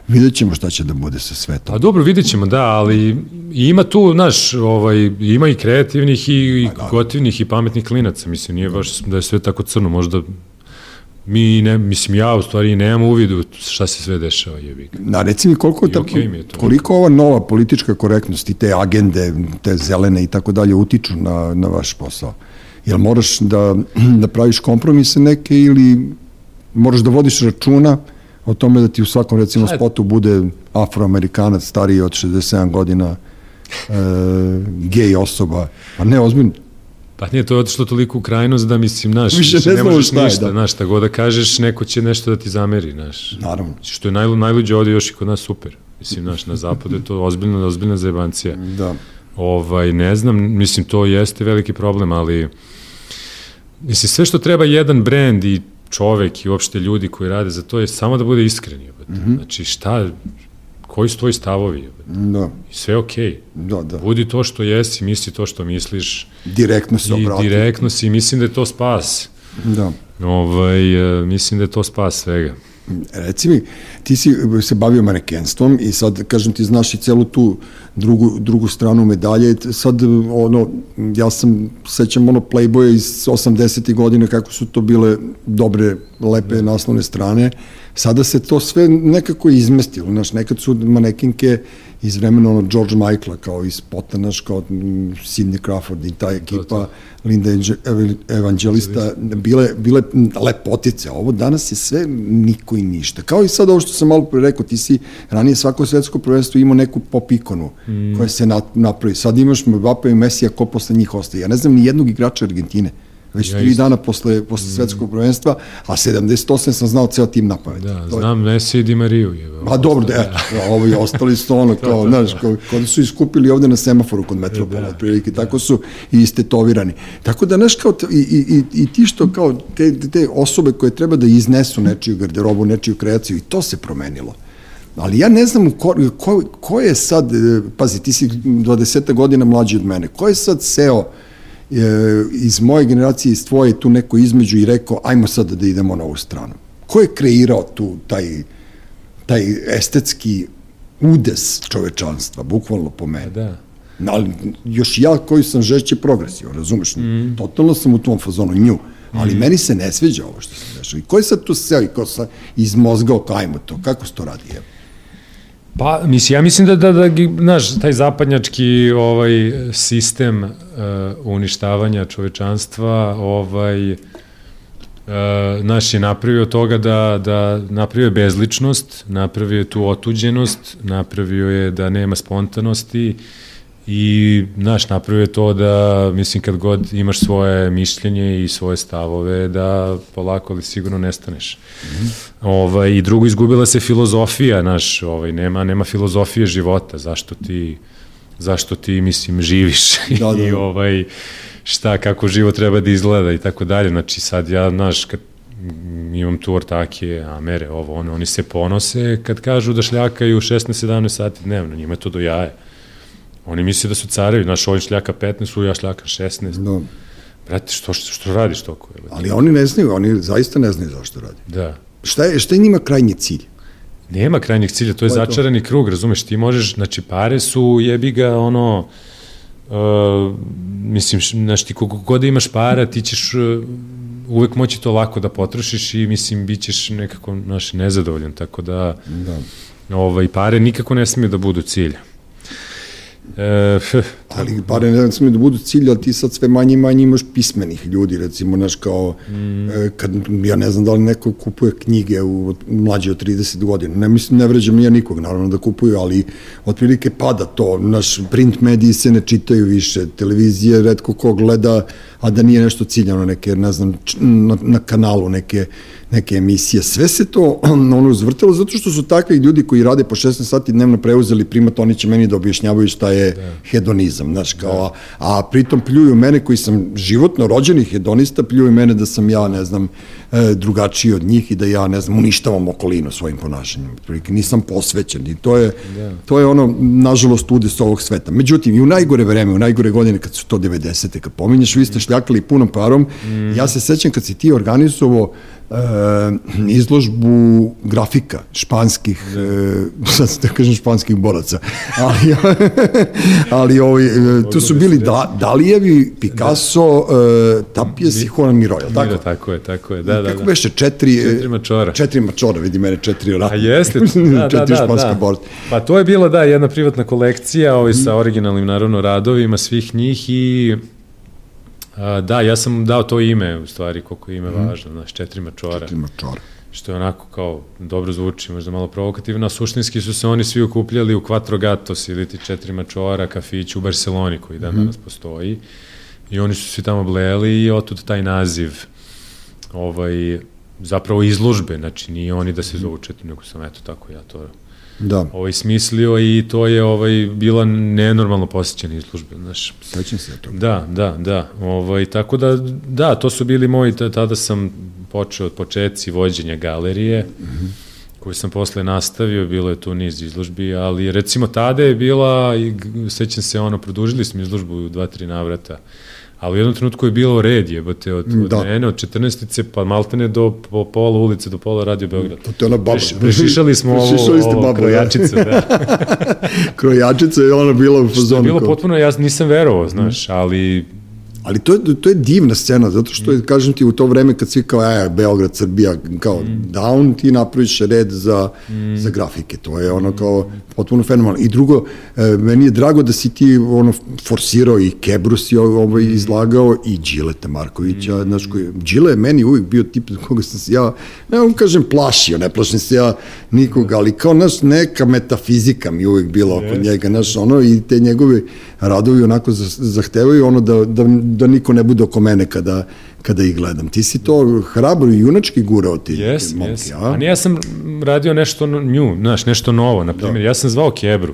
vidjet ćemo šta će da bude sa svetom. Pa dobro, vidjet ćemo, da, ali ima tu, znaš, ovaj, ima i kreativnih i, i da. gotivnih i pametnih klinaca, mislim, nije baš da je sve tako crno, možda mi ne, mislim ja u stvari nemam uvidu šta se sve dešava jebi Na reci mi koliko ta, okay je to. koliko ova nova politička korektnost i te agende, te zelene i tako dalje utiču na, na vaš posao? Jel moraš da, da praviš kompromise neke ili moraš da vodiš računa o tome da ti u svakom recimo spotu bude afroamerikanac stariji od 67 godina e, gej osoba, a ne ozbiljno. Pa nije, to je otišlo toliko u krajnost da mislim, znaš, Više ne, ne možeš šta ništa, da. šta god da kažeš, neko će nešto da ti zameri, znaš. Naravno. Što je naj, najluđe ovde još i kod nas super. Mislim, znaš, na zapadu je to ozbiljna, ozbiljna zajebancija. Da. Ovaj, ne znam, mislim, to jeste veliki problem, ali mislim, sve što treba jedan brend i čovek i uopšte ljudi koji rade za to je samo da bude iskren. Mm -hmm. Znači šta, koji su tvoji stavovi? Da. I sve je okej. Okay. Da, da. Budi to što jesi, misli to što misliš. Direktno se obrati. I direktno si, mislim da je to spas. Da. Ovaj, e, mislim da je to spas svega. Reci mi, ti si se bavio manekenstvom i sad, kažem ti, znaš i celu tu drugu, drugu stranu medalje. Sad, ono, ja sam, sećam ono Playboya iz 80. godine, kako su to bile dobre, lepe naslovne strane. Sada se to sve nekako izmestilo. Znaš, nekad su manekinke iz vremena ono George Michaela kao iz Potanaš, kao Sidney Crawford i ta ekipa to, to. Linda Evangelista bile, bile lepotice. Ovo danas je sve niko i ništa. Kao i sad ovo što sam malo pre rekao, ti si ranije svako svetsko prvenstvo imao neku pop ikonu mm. koja se napravi. Sad imaš Mbappe i Mesija, ko posle njih ostaje. Ja ne znam ni jednog igrača Argentine već ja tri isto. dana posle, posle mm. svetskog prvenstva, a 78 sam znao ceo tim na pamet. Da, to znam je... Messi i Di Mariju. Je, Ma dobro, da, da. ovi ostali su ono, kao, da, znaš, kao, kao da su iskupili ovde na semaforu kod Metropola, da, otprilike, da. tako su i istetovirani. Tako da, znaš, kao, i, i, i ti što, kao, te, te osobe koje treba da iznesu nečiju garderobu, nečiju kreaciju, i to se promenilo. Ali ja ne znam ko, ko, ko je sad, e, pazi, ti si 20 godina mlađi od mene, ko je sad seo e, iz moje generacije, iz tvoje tu neko između i rekao ajmo sad da idemo na ovu stranu. Ko je kreirao tu taj, taj estetski udes čovečanstva, bukvalno po mene? Da. Ali još ja koji sam žešće progresio, razumeš? Mm. Totalno sam u tom fazonu, nju. Ali mm. meni se ne sveđa ovo što se dešava. I ko je sad tu seo i ko sa izmozgao, ajmo to, kako se to radi? Evo? Pa, mislim, ja mislim da, da, da, znaš, taj zapadnjački ovaj, sistem uh, uništavanja čovečanstva, ovaj, uh, naš je napravio toga da, da napravio je bezličnost, napravio je tu otuđenost, napravio je da nema spontanosti, I, znaš, napravio je to da, mislim, kad god imaš svoje mišljenje i svoje stavove, da polako ali sigurno nestaneš. Mm -hmm. ovaj, I drugo, izgubila se filozofija, znaš, ovaj, nema, nema filozofije života, zašto ti, zašto ti, mislim, živiš da, da. i da. ovaj, šta, kako život treba da izgleda i tako dalje. Znači, sad ja, znaš, kad imam tu ortake, amere, ovo, ono, oni se ponose kad kažu da šljakaju 16-17 sati dnevno, njima je to do jaja. Oni misle da su carevi, naš ovaj šljaka 15, u ja šljaka 16. No. Brate, što, što, što radiš toko? Je, Ali oni ne znaju, oni zaista ne znaju zašto radi. Da. Šta je, šta je njima krajnji cilj? Nema krajnjeg cilja, to je, je začarani to? krug, razumeš, ti možeš, znači pare su, jebi ga, ono, uh, mislim, znaš, ti koliko god imaš para, ti ćeš uh, uvek moći to lako da potrošiš i, mislim, bit ćeš nekako, znaš, nezadovoljan, tako da, da. Ovaj, pare nikako ne smije da budu cilja. E, ali pare ne smije da budu cilj, ali ti sad sve manje i manje imaš pismenih ljudi, recimo, znaš, kao, mm. e, kad, ja ne znam da li neko kupuje knjige u mlađe od 30 godina, ne mislim, ne vređam ja nikog, naravno da kupuju, ali otprilike pada to, naš print mediji se ne čitaju više, televizije redko ko gleda, a da nije nešto ciljano, neke, ne znam, na, na kanalu neke, neke emisije. Sve se to ono uzvrtalo zato što su takvi ljudi koji rade po 16 sati dnevno preuzeli primat, oni će meni da objašnjavaju šta je da. hedonizam, znaš, kao, da. a, a pritom pljuju mene koji sam životno rođeni hedonista, pljuju mene da sam ja, ne znam, e, drugačiji od njih i da ja, ne znam, uništavam okolinu svojim ponašanjem. Nisam posvećen i to je, da. to je ono, nažalost, udes ovog sveta. Međutim, i u najgore vreme, u najgore godine, kad su to 90. kad pominješ, vi ste šljakali punom parom, mm. ja se sećam kad si ti organizovao izložbu grafika španskih, e, sad da kažem španskih boraca, ali, ali ovi, e, tu su bili da, Dalijevi, Picasso, da. Tapijas i Juan Miro, tako? tako je, tako je, da, da. Kako da. beše, četiri, četiri mačora. Četiri mačora, vidi mene, četiri rata. A jeste, da, da, četiri da, da, da. Borca. Pa to je bila, da, jedna privatna kolekcija, ovaj, sa originalnim, naravno, radovima svih njih i da, ja sam dao to ime, u stvari, koliko je ime mm. važno, znaš, četiri mačora. Četiri mačora. Što je onako kao, dobro zvuči, možda malo provokativno, a suštinski su se oni svi okupljali u Quattro Gatos ili ti četiri mačora, kafić u Barceloni, koji dan mm. danas postoji. I oni su svi tamo bleli i otud taj naziv ovaj, zapravo izložbe, znači nije oni da se zovu četiri, nego sam eto tako ja to da. ovaj, smislio i to je ovaj, bila nenormalno posjećena izložba. Znaš. Sećam se to. Da, da, da. Ovaj, tako da, da, to su bili moji, tada sam počeo od početci vođenja galerije, mm -hmm koju sam posle nastavio, bilo je tu niz izložbi, ali recimo tada je bila, sećam se, ono, produžili smo izložbu u dva, tri navrata, ali u jednom trenutku je bilo red, jebate, od, od da. mene, od 14. pa maltene do po, pola ulice, do pola radio Beograd. To je ona baba. Preš, prešišali smo prešišali ovo, ovo baba, krojačice, da. da. krojačice je ona bila u fazonu. Bilo potpuno, ja nisam verovao, znaš, ali Ali to je, to je divna scena, zato što je, kažem ti, u to vreme kad svi kao, e, Beograd, Srbija, kao mm. down, ti napraviš red za, mm. za grafike. To je ono kao potpuno fenomenalno. I drugo, e, meni je drago da si ti ono forsirao i Kebru si ovaj mm. izlagao i Đileta Markovića, mm. znaš koji, Đile je meni uvijek bio tip koga sam se ja, ne vam kažem plašio, ne plašim se ja nikoga, ali kao, naš, neka metafizika mi uvijek bila oko yes. njega, znaš, ono, i te njegove radovi onako zahtevaju ono da, da, da niko ne bude oko mene kada, kada ih gledam. Ti si to hrabro i junački gurao ti yes, momke, yes. a? A ja sam radio nešto nju, znaš, nešto novo, na primjer, da. ja sam zvao Kebru.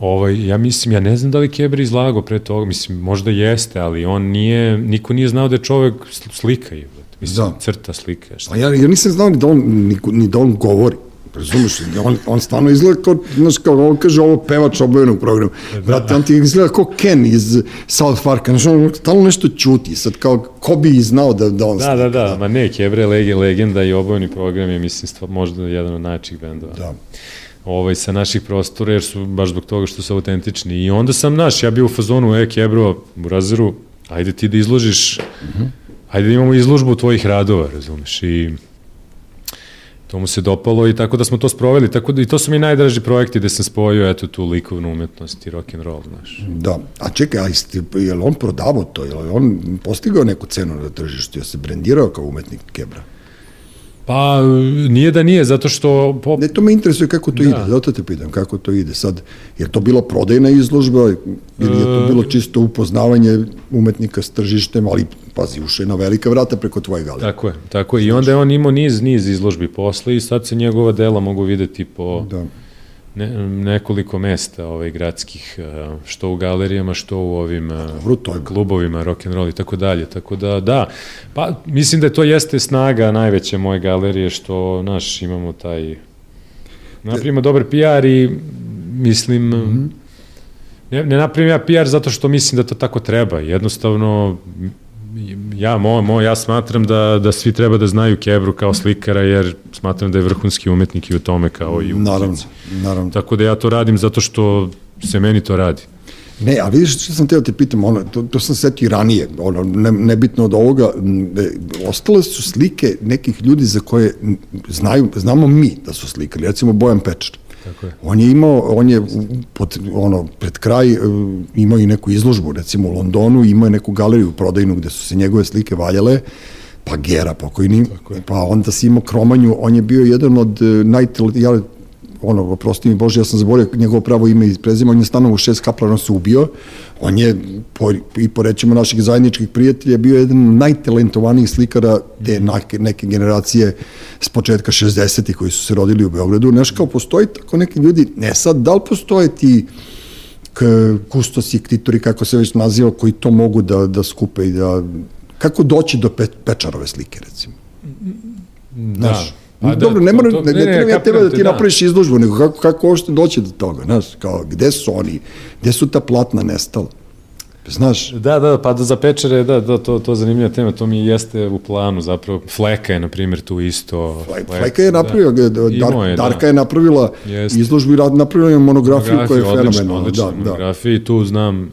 Ovaj, ja mislim, ja ne znam da li Kebra izlagao pre toga, mislim, možda jeste, ali on nije, niko nije znao da je čovek slika je, mislim, da. crta slika. Šta. A ja, ja nisam znao ni da on, ni, ni da on govori. Razumeš, on, on stvarno izgleda kao, znaš, kao on kaže ovo pevač obojenog programa. Da. Brate, on ti izgleda kao Ken iz South Parka, znaš, on stalno nešto čuti, sad kao, ko bi znao da, da on Da, da, da, ma ne, Kebre lege, legenda i obojeni program je, mislim, stvar, možda jedan od najčih bendova. Da ovaj, sa naših prostora, jer su baš zbog toga što su autentični. I onda sam, naš, ja bio u fazonu, e, Kebro, u Razeru, ajde ti da izložiš, mm -hmm. ajde da imamo izložbu tvojih radova, razumeš, i to mu se dopalo i tako da smo to sproveli, tako da i to su mi najdraži projekti gde sam spojio eto tu likovnu umetnost i rock and roll, znaš. Da, a čekaj, a jeste, je li on prodavao to, je li on postigao neku cenu na tržištu, je se brendirao kao umetnik Kebra? Pa, nije da nije, zato što... Po... Ne, to me interesuje kako to da. ide, zato te pitam kako to ide. Sad, je to bila prodajna izložba ili je to bilo čisto upoznavanje umetnika s tržištem, ali pazi, uše na velika vrata preko tvoje galerije. Tako je, tako je. I onda je on imao niz, niz izložbi posle i sad se njegova dela mogu videti po... Da ne, nekoliko mesta ovaj, gradskih, eh, što u galerijama, što u ovim eh, Dobro, to je... klubovima, rock and roll i tako dalje. Tako da, da, pa mislim da to jeste snaga najveće moje galerije, što, naš, imamo taj, napravimo dobar PR i mislim, mm -hmm. ne, ne napravim ja PR zato što mislim da to tako treba. Jednostavno, ja, mo, mo, ja smatram da, da svi treba da znaju Kebru kao slikara, jer smatram da je vrhunski umetnik i u tome kao i u Naravno, naravno. Tako da ja to radim zato što se meni to radi. Ne, a vidiš što sam teo te pitam, ono, to, to sam setio ranije, ono, ne, nebitno od ovoga, ne, ostale su slike nekih ljudi za koje znaju, znamo mi da su slikali, recimo Bojan Pečar. Tako je. On je imao, on je pod, ono, pred kraj uh, imao i neku izložbu, recimo u Londonu, imao je neku galeriju prodajnu gde su se njegove slike valjale, pa Gera pokojni, pa onda si imao Kromanju, on je bio jedan od uh, najtalentnijih, ono, oprosti mi Bože, ja sam zaboravio njegovo pravo ime i prezime, on je stanovao u šest kaplara, on se ubio, on je, po, i po rećima naših zajedničkih prijatelja, bio jedan od najtalentovanijih slikara te neke, neke generacije s početka 60. koji su se rodili u Beogradu. Znaš, kao postoji tako neki ljudi, ne sad, da li postoje ti kustosi, ktitori, kako se već naziva, koji to mogu da, da skupe i da... Kako doći do pe, pečarove slike, recimo? Da. Znaš, A da, Dobro, ne, mora, to, ne, ne, ne, ne ja tebe da ti da. napraviš izložbu, nego kako, kako uopšte doći do toga, znaš, kao, gde su oni, gde su ta platna nestala? Znaš? Da, da, pa da za pečere, da, da, to, to zanimljiva tema, to mi jeste u planu zapravo. Fleka je, na primjer, tu isto. Fleka, Fleka je napravila, da. Dark, je, da. Darka da. je napravila jeste. izložbu i napravila je monografiju, monografiju koja je fenomenalna. Da, da. monografija i tu znam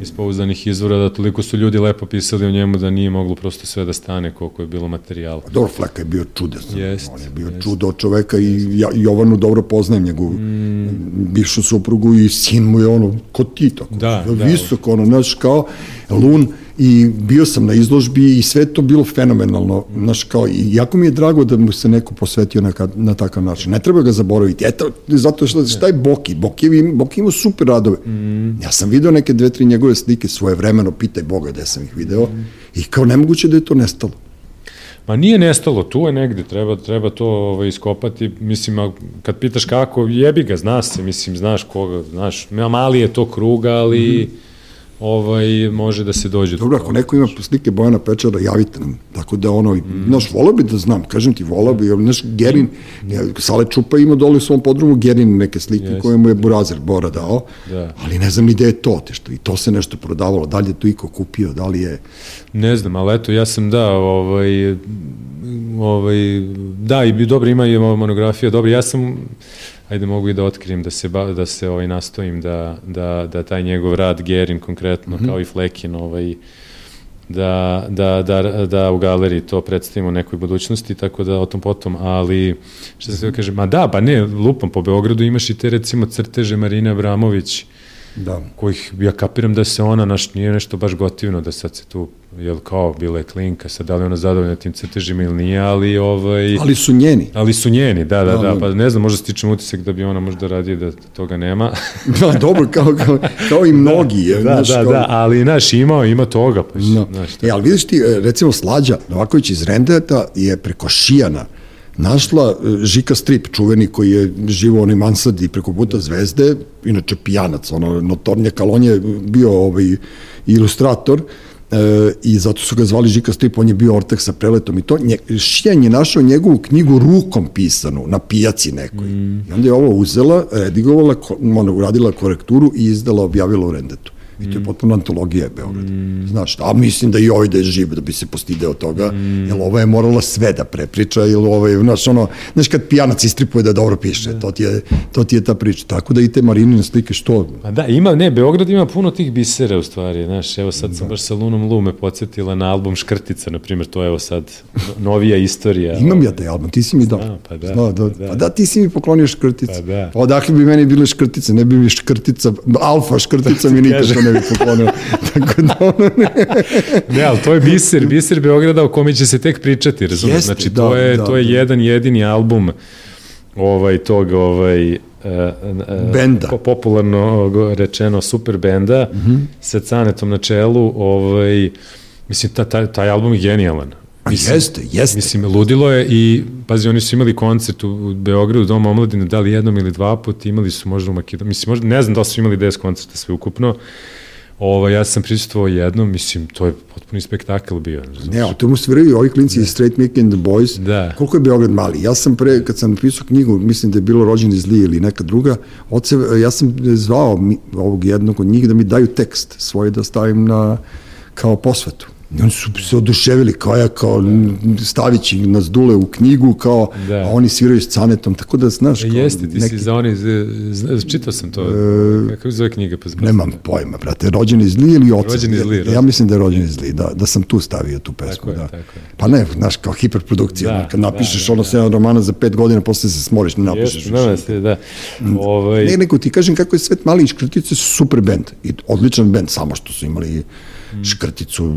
iz pouzdanih izvora da toliko su ljudi lepo pisali o njemu da nije moglo prosto sve da stane koliko je bilo materijala. Dobro, Fleka je bio čudesan. Jest, On je bio jest. čudo čoveka i ja, Jovanu dobro poznajem njegovu mm. bivšu suprugu i sin mu je ono, ko ti tako, da, da, visoko, ono, znaš, kao lun i bio sam na izložbi i sve to bilo fenomenalno, znaš, kao, i jako mi je drago da mu se neko posvetio na, na takav način. Ne treba ga zaboraviti. Eto, zato što šta je Boki? Boki, Boki ima super radove. Mm. Ja sam video neke dve, tri njegove slike svoje vremeno, pitaj Boga gde sam ih video, mm. i kao nemoguće da je to nestalo. Ma nije nestalo, tu je negde, treba, treba to ovaj, iskopati, mislim, a kad pitaš kako, jebi ga, znaš se, mislim, znaš koga, znaš, mali je to kruga, ali... Mm ovaj, može da se dođe. Dobro, ako neko ima slike Bojana Pečara, javite nam. Tako da ono, mm. znaš, volao bi da znam, kažem ti, volao bi, znaš, Gerin, mm. Sale Čupa ima dole u svom podrumu Gerin neke slike yes. koje mu je Burazer Bora dao, da. ali ne znam ni gde je to, te što, i to se nešto prodavalo, da li je to iko kupio, da li je... Ne znam, ali eto, ja sam da, ovaj, ovaj, da, i dobro, ima i monografija, dobro, ja sam ajde mogu i da otkrijem da se da se ovaj nastojim da da da taj njegov rad Gerin konkretno mm -hmm. kao i Flekin ovaj da, da, da, da u galeriji to predstavimo u nekoj budućnosti, tako da o tom potom, ali što se kaže, ma da, pa ne, lupam, po Beogradu imaš i te recimo crteže Marina Abramović, da. kojih ja kapiram da se ona, naš, nije nešto baš gotivno da sad se tu jel kao bila je klinka, sad da li ona zadovoljna tim crtežima ili nije, ali ovaj... Ali su njeni. Ali su njeni, da, da, da, pa ne znam, možda stičem utisak da bi ona možda radije da toga nema. da, dobro, kao, kao, kao i mnogi. Je, da, znaš, da, kao... da, ali, znaš, ima, ima toga. Pa, no. znaš, e, ali vidiš ti, e, recimo, Slađa Novaković iz Rendeta je preko Šijana našla e, Žika Strip, čuveni koji je živo onaj mansadi preko puta zvezde, inače pijanac, ono, notornje kalon je bio ovaj, ilustrator, e, i zato su ga zvali Žika Strip, on je bio ortak sa preletom i to. Nje, Šijan je našao njegovu knjigu rukom pisanu na pijaci nekoj. Mm. I onda je ovo uzela, redigovala, ono, uradila korekturu i izdala, objavila u Rendetu. I to je potpuno antologija Beograd. Znaš, a mislim da i ovaj da je živ, da bi se postideo toga, jer ova je morala sve da prepriča, ili ovaj, znaš, ono, znaš, kad pijanac istripuje da dobro piše, to ti je, to ti je ta priča. Tako da i te Marinine slike, što? Pa da, ima, ne, Beograd ima puno tih bisera u stvari, znaš, evo sad sam baš sa Lunom Lu me podsjetila na album Škrtica, na primjer, to je evo sad no- novija istorija. Imam ja taj album, ti si mi dao. Pa da, da, da, pa da. pa da, ti si mi poklonio škrtice. Pa da. Odakle bi meni bile škrtice, ne bi mi škrtica, alfa škrtica mi nikako ne bi poklonio. Tako da, ono, ne. Ne, ali to je biser, biser Beograda o kome će se tek pričati, razumiješ? Jeste, Znači, da, to je, da, to je da. jedan jedini album ovaj, tog, ovaj, Uh, uh, Benda. po, popularno rečeno super benda mm -hmm. sa Canetom na čelu ovaj, mislim ta, taj, taj album je genijalan A jeste, jeste. Mislim, ludilo je i, pazi, oni su imali koncert u, u Beogradu, Doma omladine, da li jednom ili dva put, imali su možda u Makedoniji, mislim, možda, ne znam da li su imali 10 koncerta sve ukupno, Ovo, ja sam prisustvovao jednom, mislim, to je potpuni spektakl bio. Ne, a to mu sviraju ovi klinci iz Straight Mickey and the Boys. Da. Koliko je Beograd mali? Ja sam pre, kad sam napisao knjigu, mislim da je bilo rođeni zli ili neka druga, oce, ja sam zvao mi, ovog jednog od njih da mi daju tekst svoj da stavim na, kao posvetu. I oni su se oduševili kao ja, kao stavići nas dule u knjigu, kao, Da. a oni sviraju s canetom, tako da, znaš, kao, Jeste, ti si za oni, čitao sam to, e, kako zove knjiga? Pa zbog- Nemam pojma, brate, rođeni zli ili oca? Rođeni zli, Ja, ja rođeni. mislim da je rođeni zli, da, da sam tu stavio tu pesmu. Tako je, da. tako je. Pa ne, znaš, kao hiperprodukcija, Da, da, kad napišeš da, da, da, ono sedam romana za pet godina, posle se smoriš, ne napišeš Jeste, da, se, da. Ovaj, Ne, nego ti kažem kako je Svet mali i Škrtice su super bend, i odličan bend, samo što su imali Škrticu,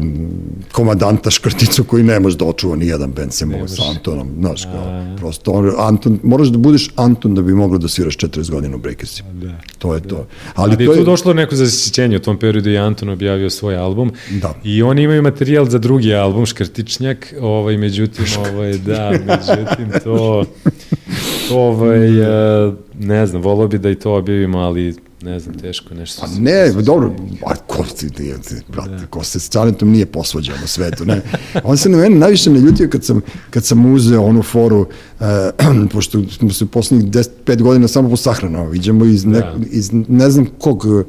komandanta Škrticu koji ne može da očuva ni jedan bend sem ovo sa Antonom, znaš, kao, prosto, on, Anton, moraš da budeš Anton da bi moglo da sviraš 40 godina u Breakersima. Da. To je to. Ali, Ali to je tu došlo neko zasjećenje, u tom periodu je Anton objavio svoj album Da. i oni imaju materijal za drugi album, Škrtičnjak, ovaj, međutim, ovaj, da, međutim, to, to ovaj, eh, ne znam, volao bi da i to objavimo, ali ne znam, teško nešto. Pa ne, dobro, a ko ti, ti, ti brate, ko se s Canetom nije posvađao na svetu, ne. On se na mene najviše naljutio kad sam, kad sam uzeo onu foru, uh, pošto smo se poslednjih 10-5 godina samo posahranao, viđamo iz, ne, Da. iz ne znam kog eh,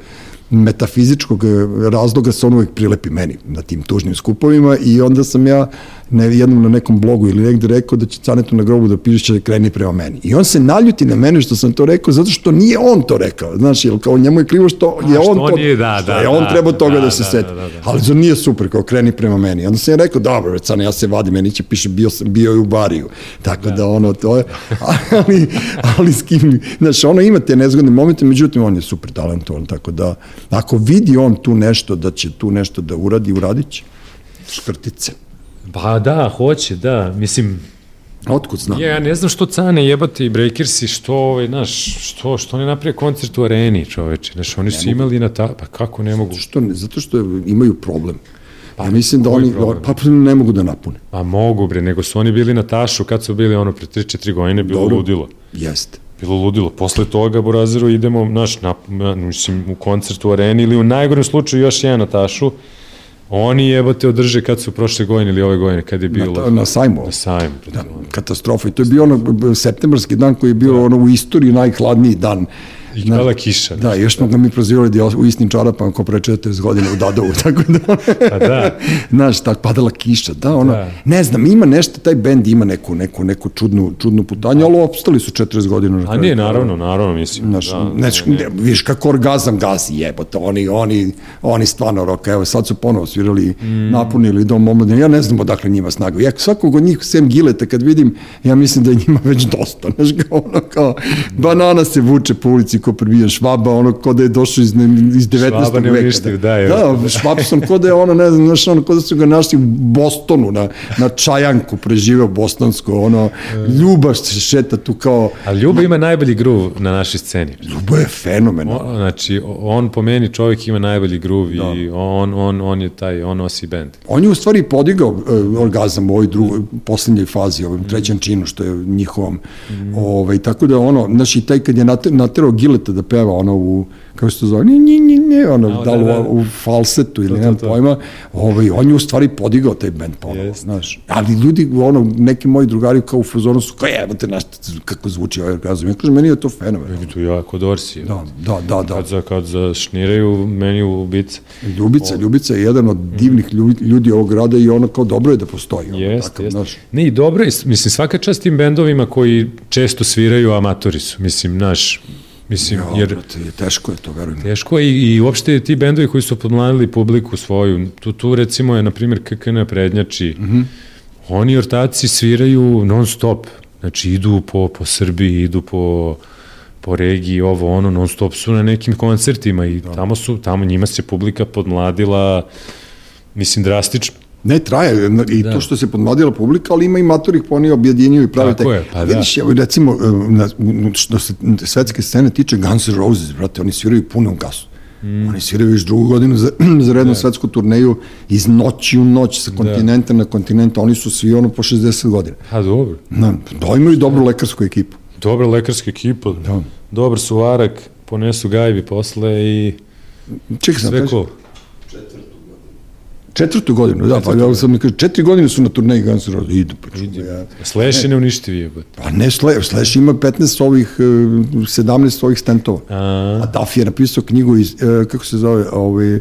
metafizičkog eh, razloga se on uvek prilepi meni na tim tužnim skupovima i onda sam ja ne, jednom na nekom blogu ili negde rekao da će Canetu na grobu da piše da kreni prema meni. I on se naljuti na mene što sam to rekao zato što nije on to rekao. Znaš, jer kao njemu je krivo što je on to, nije, da, što da, je on da, trebao toga da, da, se da, seti. da, da, da. Ali to nije super, kao kreni prema meni. Onda sam ja rekao, dobro, već Cane, ja se vadim, meni će piše bio, sam, bio je u bariju. Tako da, ono, to je, ali, ali s kim, znaš, ono ima te nezgodne momente, međutim, on je super talentovan, tako da, ako vidi on tu nešto, da će tu nešto da uradi, uradit će. Škrtice. Pa da, hoće, da, mislim, Otkud znam? Ja, ja ne znam što Cane jebate i Breakersi, što, ovaj, znaš, što, što ne naprije koncert u areni, čoveče, znaš, oni su imali na ta, pa kako ne mogu, Što ne? Zato što imaju problem. Pa, ja mislim da oni problem? pa ne mogu da napune. pa mogu bre, nego su oni bili na tašu kad su bili ono pre 3-4 godine, bilo Dobro. ludilo. Jeste. Bilo ludilo. Posle toga, Burazeru, idemo, naš, na, na, mislim, u koncert u areni ili u najgorem slučaju još jedan na tašu. Oni jebote održe kad su prošle godine ili ove godine, kad je bilo... Na, na sajmu. Na sajmu. Da, katastrofa. I to je bio ono septembarski dan koji je bio ono u istoriji najhladniji dan. I pala kiša. Da, još smo ga mi prozivali da je u istim čarapama ko pre 40 godina u Dadovu, tako da, Pa da. znaš, tak padala kiša, da, ono, Da. ne znam, ima nešto, taj bend ima neku, neku, neku čudnu, čudnu putanju, ali opstali su 40 godina. na A nije, naravno, naravno, mislim. Znaš, da, znači, ne, viš kako orgazam gazi jebote, oni, oni, oni stvarno roka, evo sad su ponovo svirali, mm. napunili dom omladine, ja ne znam odakle njima snaga. Ja svakog od njih, sem Gileta, kad vidim, ja mislim da je njima već dosta, znaš, kao ono, kao, banana se vuče po ulici ko prebijan švaba, ono, ko da je došao iz, iz 19. Švaba veka. neuništiv, da, je. Da, Švabson, ko da je ono, ne znam, znaš, ono, ko da su ga našli u Bostonu, na, na Čajanku, preživeo bostansko, ono, Ljubaš se šeta tu kao, A Ljuba ima najbolji gruv na našoj sceni. Ljubo je fenomen. O, znači, on po meni čovjek ima najbolji gruv da. i on, on, on je taj, on nosi bend. On je u stvari podigao uh, orgazam u ovoj drugoj, poslednjoj fazi, ovom trećem činu, što je njihovom. Mm. Ovaj, tako da ono, znaš, i taj kad je nater- naterao Gile Mileta da peva ono u, kako se to zove, ni, ni, ni, ni, ono, da, li da, da. u, falsetu ili To, to, nemam to. pojma, ovaj, on je u stvari podigao taj band ponovo, Jest. znaš. Ali ljudi, ono, neki moji drugari kao u fazonu su, kao evo te, znaš, kako zvuči ovaj orgazam. Ja kažem, meni je to fenomenalno. Tu jako Dorsi. Da, da, da, da. Kad, za, kad zašniraju meni u ubice. Ljubica, Ljubica je jedan od divnih lju- ljudi ovog grada i ono kao dobro je da postoji. ono, Jeste, takav, znaš. Ne, i dobro je, mislim, svaka čast tim bendovima koji često sviraju, amatori su, mislim, naš, mislim, Ja, jer brate, je teško je to, verujem. teško je i, i uopšte ti bendovi koji su podmladili publiku svoju, tu, tu recimo je, na primjer, KKN prednjači, mm -hmm. oni ortaci sviraju non stop, znači idu po, po Srbiji, idu po po regiji, ovo, ono, non stop su na nekim koncertima i tamo su, tamo njima se publika podmladila, mislim, drastično. Ne, traje, i da. to što se podmladila publika, ali ima i matori ih oni objedinjuju i prave Tako je, pa da. Vidiš, evo, recimo, e, na, što se svetske scene tiče Guns N' Roses, brate, oni sviraju punom gasu. Mm. Oni sviraju još drugu godinu za, za rednu da. svetsku turneju iz noći u noć sa kontinenta da. na kontinenta, oni su svi ono po 60 godina. A, dobro. Na, da imaju dobru lekarsku ekipu. Dobra lekarska ekipa, Da. dobar suvarak, ponesu gajbi posle i Čekaj sam, sve kaži. Četvrtu godinu, da, pa ja sam mi kaže, četiri godine su na turneji Guns N' Roses, idu, pa čuva, ja. Slash je neuništivi je, but. Pa ne Slash, Slash ima 15 ovih, e, 17 ovih stentova. A, A Duff je napisao knjigu iz, e, kako se zove, ovaj,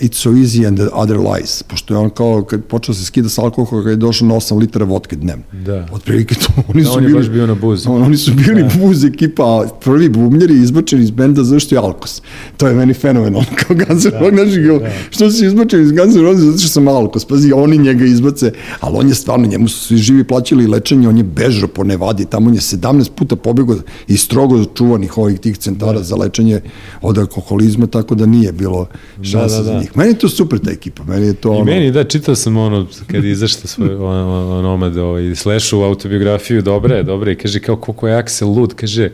It's so easy and the other lies, pošto je on kao, kad počeo se skida s alkohola, kad je došao na 8 litara vodke dnevno. Da. Otprilike to, oni Da, su on je bili... baš bio na buzi. On, oni su bili da. buz ekipa, prvi bubnjari izbačeni iz benda zašto je Alkos. To je meni fenomenalno, kao Guns N' Roses, znaš, kao, što si izbačen iz Guns N' Roses zato što sam Alkos, pazi, oni njega izbace, ali on je stvarno, njemu su svi živi plaćali lečenje, on je bežao po Nevadi, tamo on je 17 puta pobegao iz strogo čuvanih ovih tih centara da. za lečenje od alkoholizma, tako da nije bilo šansa da, da. Za njih. Meni je to super ta ekipa, meni je to I ono... meni, da, čitao sam ono, kad je izašla svoj on, on, onomad, ovaj, Slashu autobiografiju, dobra je, dobra je, kaže kao koliko je Axel lud, kaže,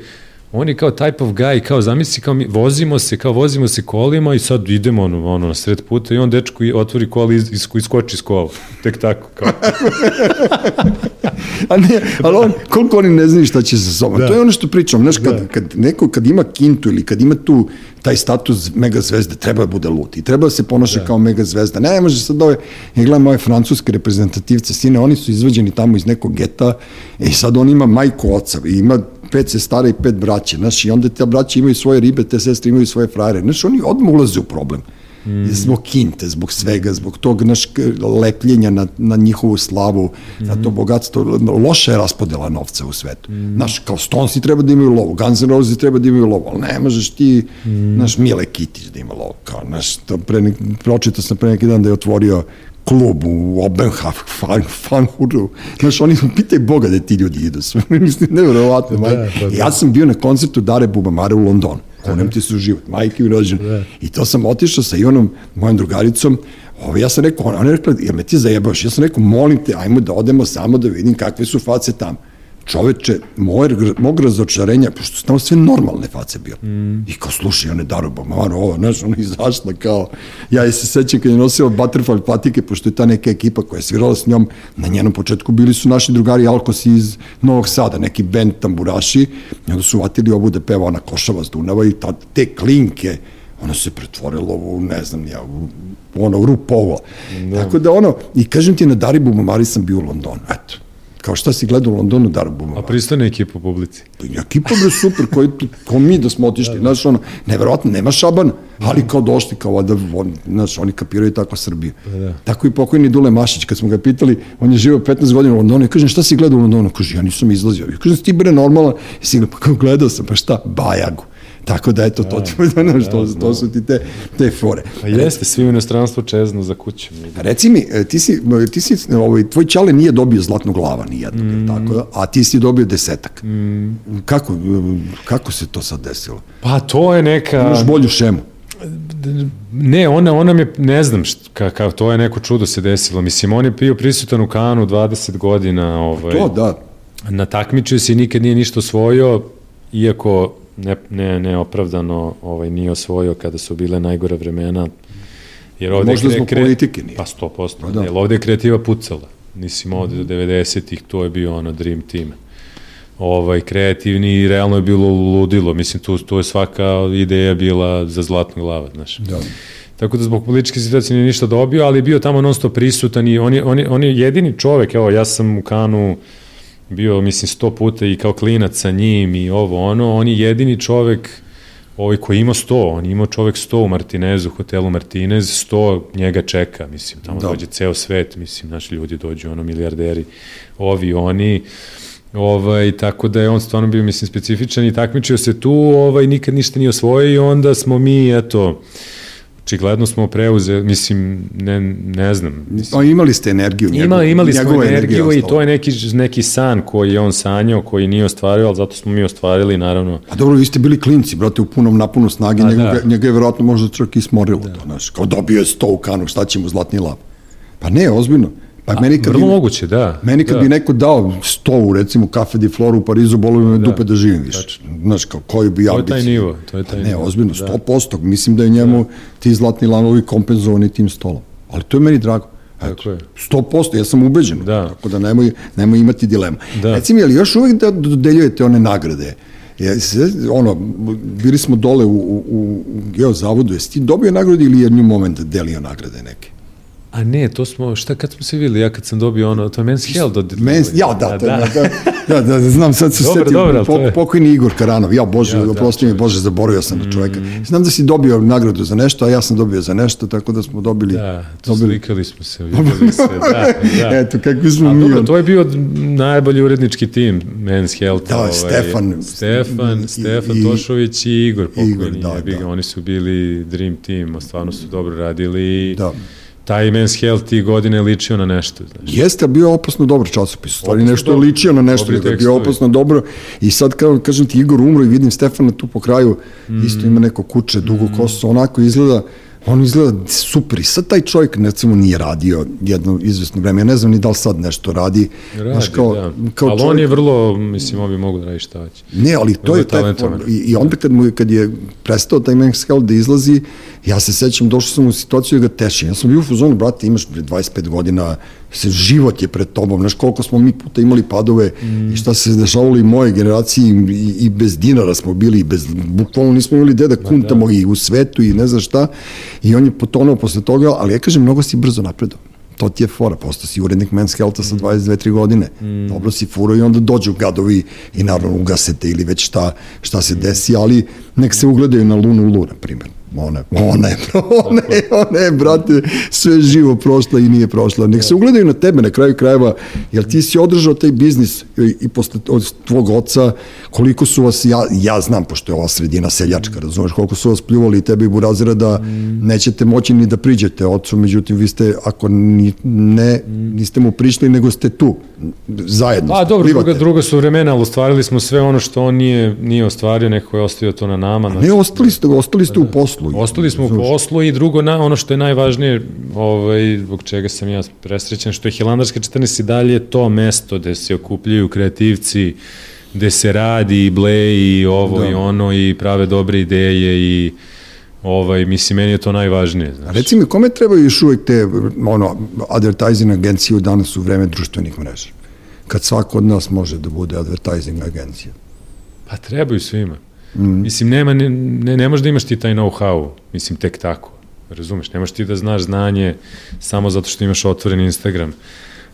on je kao type of guy, kao zamisli, kao mi vozimo se, kao vozimo se kolima i sad idemo ono, ono na sred puta i on dečko i otvori kola i iskoči iz kola. Tek tako, kao. A ne, ali on, koliko oni ne znaju šta će sa sobom. Da. To je ono što pričam, znaš, kad, da. kad neko, kad ima kintu ili kad ima tu taj status mega zvezde, treba da bude lut i treba da se ponaša da. kao mega zvezda. Ne može sad ove, ja gledam ove francuske reprezentativce, sine, oni su izvađeni tamo iz nekog geta i sad on ima majku oca i ima pet sestara i pet braće, znaš, i onda te braće imaju svoje ribe, te sestre imaju svoje frajere, znaš, oni odmah ulaze u problem. Mm. Zbog kinte, zbog svega, zbog tog naš lepljenja na, na njihovu slavu, mm. na to bogatstvo, loša je raspodela novca u svetu. Mm. Znaš, kao Stonesi treba da imaju lovu, Guns N' Roses treba da imaju lovu, ali ne možeš ti, mm. naš Mile Kitić da ima lovu, kao, naš, to pre nek, pročitao sam pre neki dan da je otvorio klub u Obenhaf, fan, Fanhuru. Znaš, oni pitaj Boga da ti ljudi idu. Mislim, nevjerovatno. Da, da, da. Ja sam bio na koncertu Dare Bubamare u Londonu. Konem ti su život, majke mi rođen. Da. I to sam otišao sa Ivanom, mojom drugaricom, Ovo, ja sam rekao, ona je rekla, jel me ti zajebaš? Ja sam rekao, molim te, ajmo da odemo samo da vidim kakve su face tamo čoveče, moj, mog razočarenja, pošto su tamo sve normalne face bile. Mm. I kao, slušaj, one Daru Bamaro, ovo, znaš, ona izašla kao, ja je se sećam kad je nosila butterfly patike, pošto je ta neka ekipa koja je svirala s njom, na njenom početku bili su naši drugari Alkos iz Novog Sada, neki band tamburaši, i onda su vatili ovu da peva ona košava s Dunava i ta, te klinke, ono se pretvorilo u, ne znam ja, u, ono, u rupovo. Da. Tako da ono, i kažem ti, na Daribu Mamari sam bio u Londonu, eto kao šta si gledao u Londonu Darbuma. A pristane ekipa publici. Ekipa bre super, koji, ko mi da smo otišli, da, da. znaš, ono, neverovatno, nema šabana, ali kao došli, kao da, on, znaš, oni kapiraju tako Srbiju. Da, da. Tako i pokojni Dule Mašić, kad smo ga pitali, on je živao 15 godina u Londonu, i kažem, šta si gledao u Londonu? Kaže, ja nisam izlazio. I kažem, ti bre normalan, i si pa kao gledao sam, pa šta, Bajagu. Tako da eto, to, ti, da, da, to, to su ti te, te fore. A jeste, svi u inostranstvu čezno za kućom. Reci mi, ti si, ti si ovaj, tvoj čale nije dobio zlatnu glava nijednog, mm. tako, a ti si dobio desetak. Mm. Kako, kako se to sad desilo? Pa to je neka... Imaš bolju šemu. Ne, ona, ona mi, ne znam, ka, ka, to je neko čudo se desilo. Mislim, on je bio prisutan u Kanu 20 godina. Ovaj, to, da. Na takmičio se nikad nije ništa osvojio, iako ne, ne, neopravdano ovaj, nije osvojio kada su bile najgore vremena. Jer ovde Možda zbog kre... politike nije. Pa 100%. Pa da. Jer ovde je kreativa pucala. Mislim, ovde do 90-ih to je bio ono dream team. ovaj, kreativni i realno je bilo ludilo. Mislim, tu, tu je svaka ideja bila za zlatnu glava, znaš. Da. Tako da zbog političke situacije nije ništa dobio, ali je bio tamo non stop prisutan i on je, on je, on je jedini čovek, evo, ja sam u Kanu bio, mislim, sto puta i kao klinac sa njim i ovo, ono, on je jedini čovek ovaj koji ima 100, on je imao čovek 100 u Martinezu, hotelu Martinez, 100 njega čeka, mislim, tamo da. dođe ceo svet, mislim, naši ljudi dođu, ono, milijarderi, ovi, oni, Ovaj, tako da je on stvarno bio, mislim, specifičan i takmičio se tu, ovaj, nikad ništa nije osvojio i onda smo mi, eto, očigledno smo preuze, mislim, ne, ne znam. Mislim. O, imali ste energiju. Njegov, imali, imali smo energiju i to je neki, neki san koji je on sanjao, koji nije ostvario, ali zato smo mi ostvarili, naravno. A dobro, vi ste bili klinci, brate, u punom napunu snage, njega, da. njega je verovatno možda čak i smorilo da. to, znaš, kao dobio je sto u kanu, šta će mu zlatni lav. Pa ne, ozbiljno. Pa meni kad vrlo bi, moguće, da. Meni kad da. bi neko dao sto u, recimo, kafe di floru u Parizu, bolo me da. dupe da živim više. Tačno. Znaš, kao, koji bi ja To je taj nivo, to je taj nivo. Ne, ozbiljno, da. 100%. Mislim da je njemu da. ti zlatni lanovi kompenzovani tim stolom. Ali to je meni drago. Eto, Tako je. 100%, ja sam ubeđen. Da. Tako da nemoj, nemoj imati dilema. Da. Reci mi, ali još uvek da dodeljujete one nagrade? Je, se, ono, bili smo dole u, u, u geozavodu, jesi ti dobio nagradu ili jednu moment delio nagrade neke? A ne, to smo, šta kad smo se videli, ja kad sam dobio ono, to je Men's Health. Od, Men's, ja, da, da, da, da, da, da, znam, sad se dobro, setio, dobro, po, je... pokojni Igor Karanov, ja, Bože, ja, oprosti da, mi, Bože, zaboravio sam mm. čoveka. Znam da si dobio nagradu za nešto, a ja sam dobio za nešto, tako da smo dobili... Da, to dobili... slikali smo se, videli se, da, da. Eto, kakvi smo mi... Dobro, to je bio najbolji urednički tim Men's Health. Da, ovaj, Stefan. Stefan, i, Stefan i, Tošović i Igor pokojni. Igor, da, da. Oni su bili dream team, stvarno su dobro radili. Da taj Men's Health ti godine ličio na nešto. Znači. Jeste, bio opasno dobar časopis. Stvari nešto je ličio na nešto, nego bio opasno dobro. I sad, kao, kažem ti, Igor umro i vidim Stefana tu po kraju, mm. isto ima neko kuće, dugo mm. kosu, onako izgleda, on izgleda super i sad taj čovjek recimo nije radio jedno izvesno vreme, ja ne znam ni da li sad nešto radi. Radi, znaš, kao, da. Kao ali čovjek... on je vrlo, mislim, on bi mogu da radi šta hoće. Ne, ali to je taj, i, i onda kad, mu, kad je prestao taj Men's Health da izlazi, ja se sećam, došao sam u situaciju da ga tešim. Ja sam bio u fuzonu, brate, imaš 25 godina, se život je pred tobom, znaš koliko smo mi puta imali padove mm. i šta se dešavalo i moje generaciji i, i bez dinara smo bili, bez, bukvalno nismo imali gde da kuntamo da. i u svetu i ne znam šta i on je potonuo posle toga, ali ja kažem, mnogo si brzo napredao to ti je fora, postao si urednik Men's Healtha sa 22-3 mm. godine, mm. dobro si furo i onda dođu gadovi i naravno ugasete ili već šta, šta se desi, ali nek se ugledaju na Lunu Lu, na primjer ona, ona je, ona je, ona je, brate, sve živo prošla i nije prošla. Nek se ugledaju na tebe na kraju krajeva, jer ti si održao taj biznis i, posle od tvog oca, koliko su vas, ja, ja znam, pošto je ova sredina seljačka, razumeš, koliko su vas pljuvali i tebe i burazira da nećete moći ni da priđete ocu, međutim, vi ste, ako ni, ne, niste mu prišli, nego ste tu, zajedno. A, dobro, druga, druga su vremena, ali ostvarili smo sve ono što on nije, nije ostvario, neko je ostavio to na nama. Znači, ne, ostali ste, ostali ste u pa da. poslu. Ostali smo u poslu i drugo, na, ono što je najvažnije, ovaj, zbog čega sam ja presrećen, što je Hilandarska 14 i dalje to mesto gde se okupljaju kreativci, gde se radi i bleji i ovo da. i ono i prave dobre ideje i ovaj, mislim, meni je to najvažnije. Znaš. Reci mi, kome trebaju još uvek te ono, advertising agencije danas u vreme društvenih mreža? Kad svako od nas može da bude advertising agencija? Pa trebaju svima. Mm. Mislim, nema, ne, ne, ne možeš da imaš ti taj know-how, mislim, tek tako. Razumeš, nemaš ti da znaš znanje samo zato što imaš otvoren Instagram.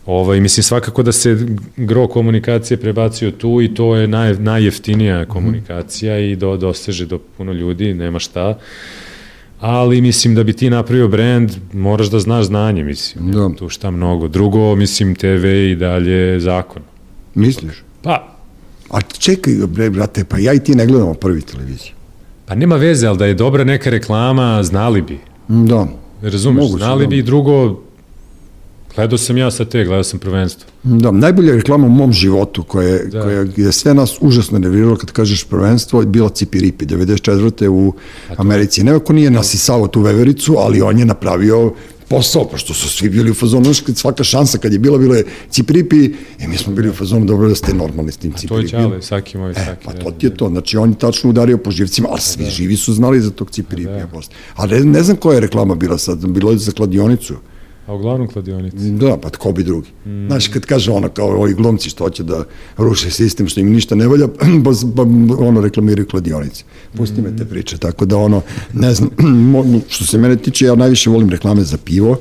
Ovaj, mislim, svakako da se gro komunikacije prebacio tu i to je naj, najjeftinija komunikacija mm. i do, doseže do puno ljudi, nema šta. Ali mislim da bi ti napravio brand, moraš da znaš znanje, mislim. Da. Tu šta mnogo. Drugo, mislim, TV i dalje zakon. Misliš? Pa, A čekaj, bre, brate, pa ja i ti ne gledamo prvi televiziju. Pa nema veze, ali da je dobra neka reklama, znali bi. Da. Razumeš, Moguće, znali da. bi i drugo, gledao sam ja sa te, gledao sam prvenstvo. Da, najbolja reklama u mom životu koja, da. koja je sve nas užasno nerviralo kad kažeš prvenstvo je bila Cipiripi, 94. u Americi. Nema ko nije nasisao tu vevericu, ali on je napravio posao, pošto su svi bili u fazonu, svaka šansa kad je bila, bilo je Cipripi i mi smo bili u fazonu, dobro da ste normalni s tim Cipripi. To je Čale, svaki moj, svaki. E, pa to ti je to, znači on je tačno udario po živcima, ali svi da. živi su znali za tog Cipripi. Da. Ali ne, ne znam koja je reklama bila sad, bilo je za kladionicu. A uglavnom kladionici. Da, pa tko bi drugi. Mm. Znaš, kad kaže ono kao ovi glumci što hoće da ruše sistem, što im ništa ne valja, pa, pa ono reklamiraju kladionice. Pusti mm. me te priče, tako da ono, ne znam, što se mene tiče, ja najviše volim reklame za pivo,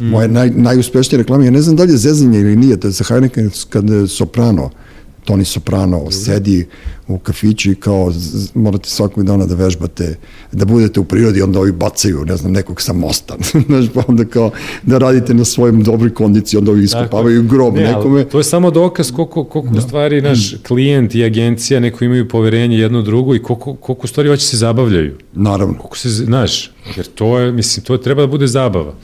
Mm. Moje naj, najuspešnije reklame, ja ne znam da li je zezanje ili nije, da je za Heineken kad Soprano, Toni Soprano sedi u kafiću i kao morate svakog dana da vežbate, da budete u prirodi, onda ovi bacaju, ne znam, nekog sa mosta, znaš, pa onda kao da radite na svojim dobroj kondiciji, onda ovi iskopavaju grob ne, nekome. To je samo dokaz koliko, koliko da. stvari naš klijent i agencija neko imaju poverenje jedno drugo i koliko, koliko stvari hoće se zabavljaju. Naravno. Koliko se, znaš, jer to je, mislim, to je, treba da bude zabava.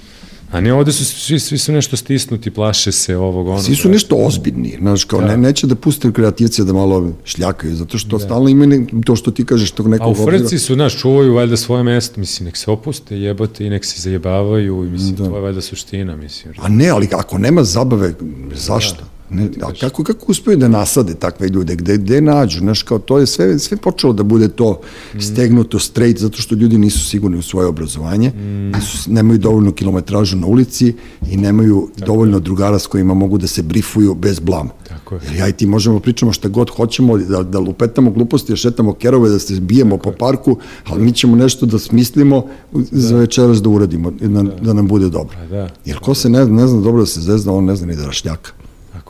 A ne, ovde su svi, svi su nešto stisnuti, plaše se ovog, onog. Svi su nešto ozbiljni, znaš, kao da. ne, neće da puste kreativce da malo šljakaju, zato što da. stalno imaju to što ti kažeš, tog nekog... A u Frci su, znaš, čuvaju valjda svoje mesto, mislim, nek se opuste, jebote i nek se zajebavaju, i mislim, da. to je valjda suština, mislim. A ne, ali ako nema zabave, zašto? Da. Ne, a kako, kako uspeju da nasade takve ljude, gde, gde nađu, znaš, kao to je sve, sve počelo da bude to mm. stegnuto straight, zato što ljudi nisu sigurni u svoje obrazovanje, mm. nisu, nemaju dovoljno kilometražu na ulici i nemaju Tako dovoljno je. drugara s kojima mogu da se brifuju bez blama. Tako je. Jer ja i ti možemo da pričamo šta god hoćemo, da, da lupetamo gluposti, da šetamo kerove, da se bijemo Tako po parku, ali mi ćemo nešto da smislimo da. za večeras da uradimo, da, da. da nam bude dobro. Da. Jer ko se ne, ne zna dobro da se zezna, on ne zna ni da rašljaka.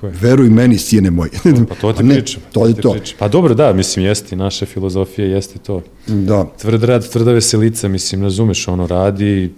Tako je. Veruj meni, sine moj. Pa to ti ne, pričam. To je to. Pričam. Pa dobro, da, mislim, jeste, naša filozofija jeste to. Da. Tvrd rad, tvrda veselica, mislim, razumeš, ono, radi,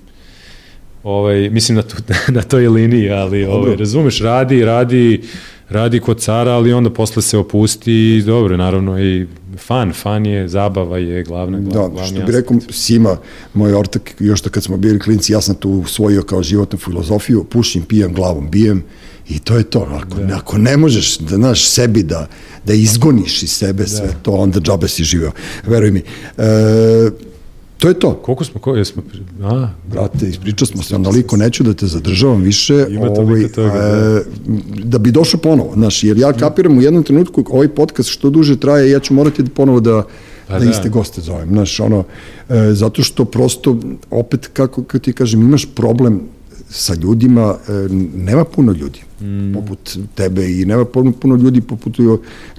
ovaj, mislim na, tu, na toj liniji, ali ovaj, razumeš, radi, radi, radi kod cara, ali onda posle se opusti i dobro, naravno i fan, fan je, zabava je glavna, glavna Da, što bi rekao Sima, moj ortak, još da kad smo bili klinci, ja sam tu usvojio kao životnu filozofiju, pušim, pijem, glavom bijem, I to je to. Ako, da. ako ne možeš da znaš sebi da, da izgoniš iz sebe da. sve to, onda džabe si živeo. Veruj mi. E, To je to. Koliko smo, ko, jesmo, a, brate, ispričao smo se onoliko, neću da te zadržavam više, Ima ovaj, toga, da. E, da bi došao ponovo, znaš, jer ja kapiram u jednom trenutku, ovaj podcast što duže traje, ja ću morati da ponovo da, pa da, da iste goste zovem, znaš, ono, e, zato što prosto, opet, kako, kako ti kažem, imaš problem sa ljudima, e, nema puno ljudi mm. poput tebe i nema puno, puno ljudi poput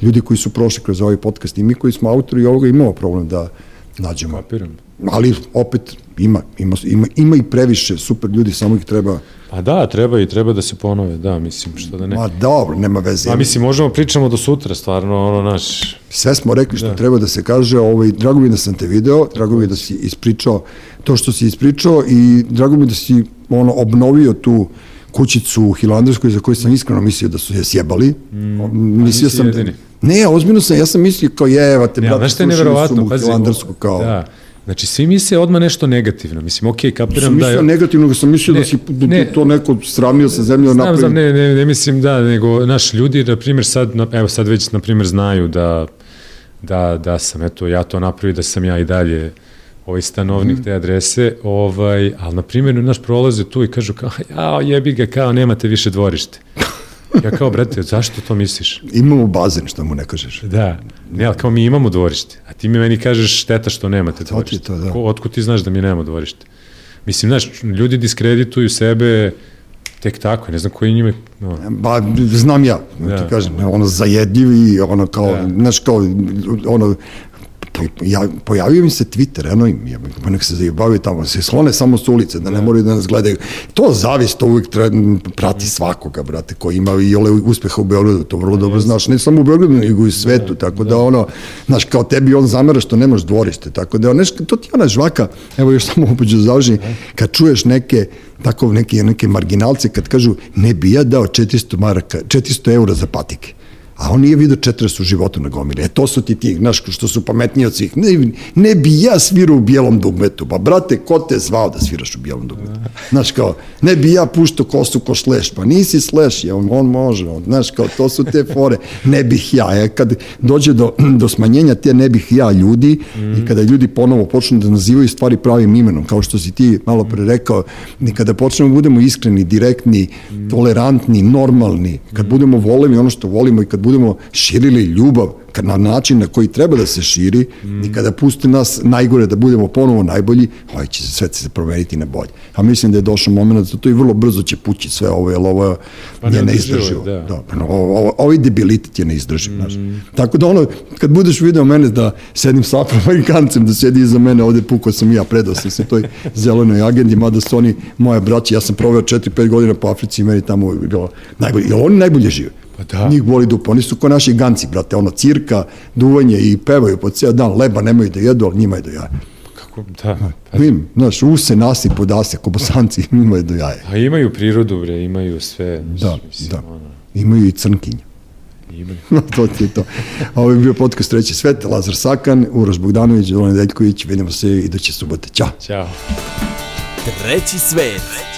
ljudi koji su prošli kroz ovaj podcast i mi koji smo autori ovoga imamo problem da nađemo. Kapiram. Ali opet ima, ima, ima, ima i previše super ljudi, samo ih treba Pa da, treba i treba da se ponove, da, mislim, što da ne. Ma dobro, nema veze. A mislim, možemo pričamo do sutra, stvarno, ono, naš... Sve smo rekli što da. treba da se kaže, ovaj, drago mi da sam te video, drago mi da si ispričao to što si ispričao i drago mi da si ono, obnovio tu kućicu u Hilandarskoj za koju sam iskreno mislio da su je sjebali. Mm, mislio sam da, Ne, ozbiljno sam, ja sam mislio kao je, evo te, brate, slušali su mu Hilandarsku kao... Da. Znači, svi misle odmah nešto negativno. Mislim, okej, okay, kapiram sam da... Sam mislio negativno, sam mislio da ne, da si ne, to neko sramio sa zemljom napravio. Znam, ne, ne, ne mislim da, nego, naš, ljudi, na primjer, sad, evo, sad već, na primjer, znaju da, da, da sam, eto, ja to napravio, da sam ja i dalje ovaj stanovnik mm. te adrese, ovaj, ali na primjer naš prolaze tu i kažu kao, ja jebi ga, kao nemate više dvorište. Ja kao, brate, zašto to misliš? Imamo bazen, što mu ne kažeš. Da, ne, ali kao mi imamo dvorište, a ti mi meni kažeš šteta što nemate dvorište. To, da. Ko, otkud ti znaš da mi nemamo dvorište? Mislim, znaš, ljudi diskredituju sebe tek tako, ne znam koji njime... No. Ba, znam ja, da. ti kažem, ono zajedljivi, ono kao, da. znaš, kao, ono, ja, pojavio mi se Twitter, eno im, ja, pa nek se zajebavaju tamo, se slone samo s ulice, da ne da. moraju da nas gledaju. To zavis, to uvijek treba, prati svakoga, brate, koji ima i ole uspeha u Beogradu, to vrlo dobro znaš, ne samo u Beogradu, nego i u svetu, da, tako da, da ono, znaš, kao tebi on zamera što nemaš dvorište, tako da, neš, to ti ona žvaka, evo još samo upođu završi, kad čuješ neke, tako neke, neke marginalce, kad kažu, ne bi ja dao 400 maraka, 400 eura za patike a on nije vidio 40 u životu na gomili. E, to su ti ti, znaš, što su pametniji od svih. Ne, ne bi ja svirao u bijelom dugmetu. Pa, brate, ko te zvao da sviraš u bijelom dugmetu? Znaš, kao, ne bi ja puštao kosu ko šleš. Pa nisi šleš, je, on, on može. On, znaš, kao, to su te fore. Ne bih ja. E, kad dođe do, do smanjenja te ne bih ja ljudi mm. i kada ljudi ponovo počnu da nazivaju stvari pravim imenom, kao što si ti malo pre rekao, kada počnemo da budemo iskreni, direktni, tolerantni, normalni, kad budemo voleli ono što volimo i kad budemo širili ljubav na način na koji treba da se širi mm. i kada puste nas najgore da budemo ponovo najbolji, ovaj će se sve se promeniti na bolje. A mislim da je došao moment da to i vrlo brzo će pući sve ovo, jer ovo pa je neizdrživo. Da. Da, pa ovo, ovo, ovaj debilitet je neizdrživ. Mm. Znaš. Tako da ono, kad budeš video mene da sedim sa afroamerikancem, da sedi iza mene, ovde pukao sam i ja, predao sam se toj zelenoj agendi, mada su oni moja braća, ja sam proveo 4-5 godina po Africi i meni tamo bilo najbolje. I oni najbolje žive. Pa da. Njih boli dupo. Oni su ko naši ganci, brate, ono, cirka, duvanje i pevaju po cijel dan, leba nemaju da jedu, ali njima je do jaja. Kako, da. Pa, Im, znaš, use, nasi, podase, ko bosanci, njima je do jaja. A imaju prirodu, bre, imaju sve. Da, mislim, da. Ono. Imaju i crnkinje. Imaju. to ti je to. A ovo je bio podcast Treći svet, Lazar Sakan, Uroš Bogdanović, Dolan Deljković, vidimo se iduće subote. Ćao. Ćao. Treći svet.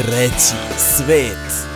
Treći svet.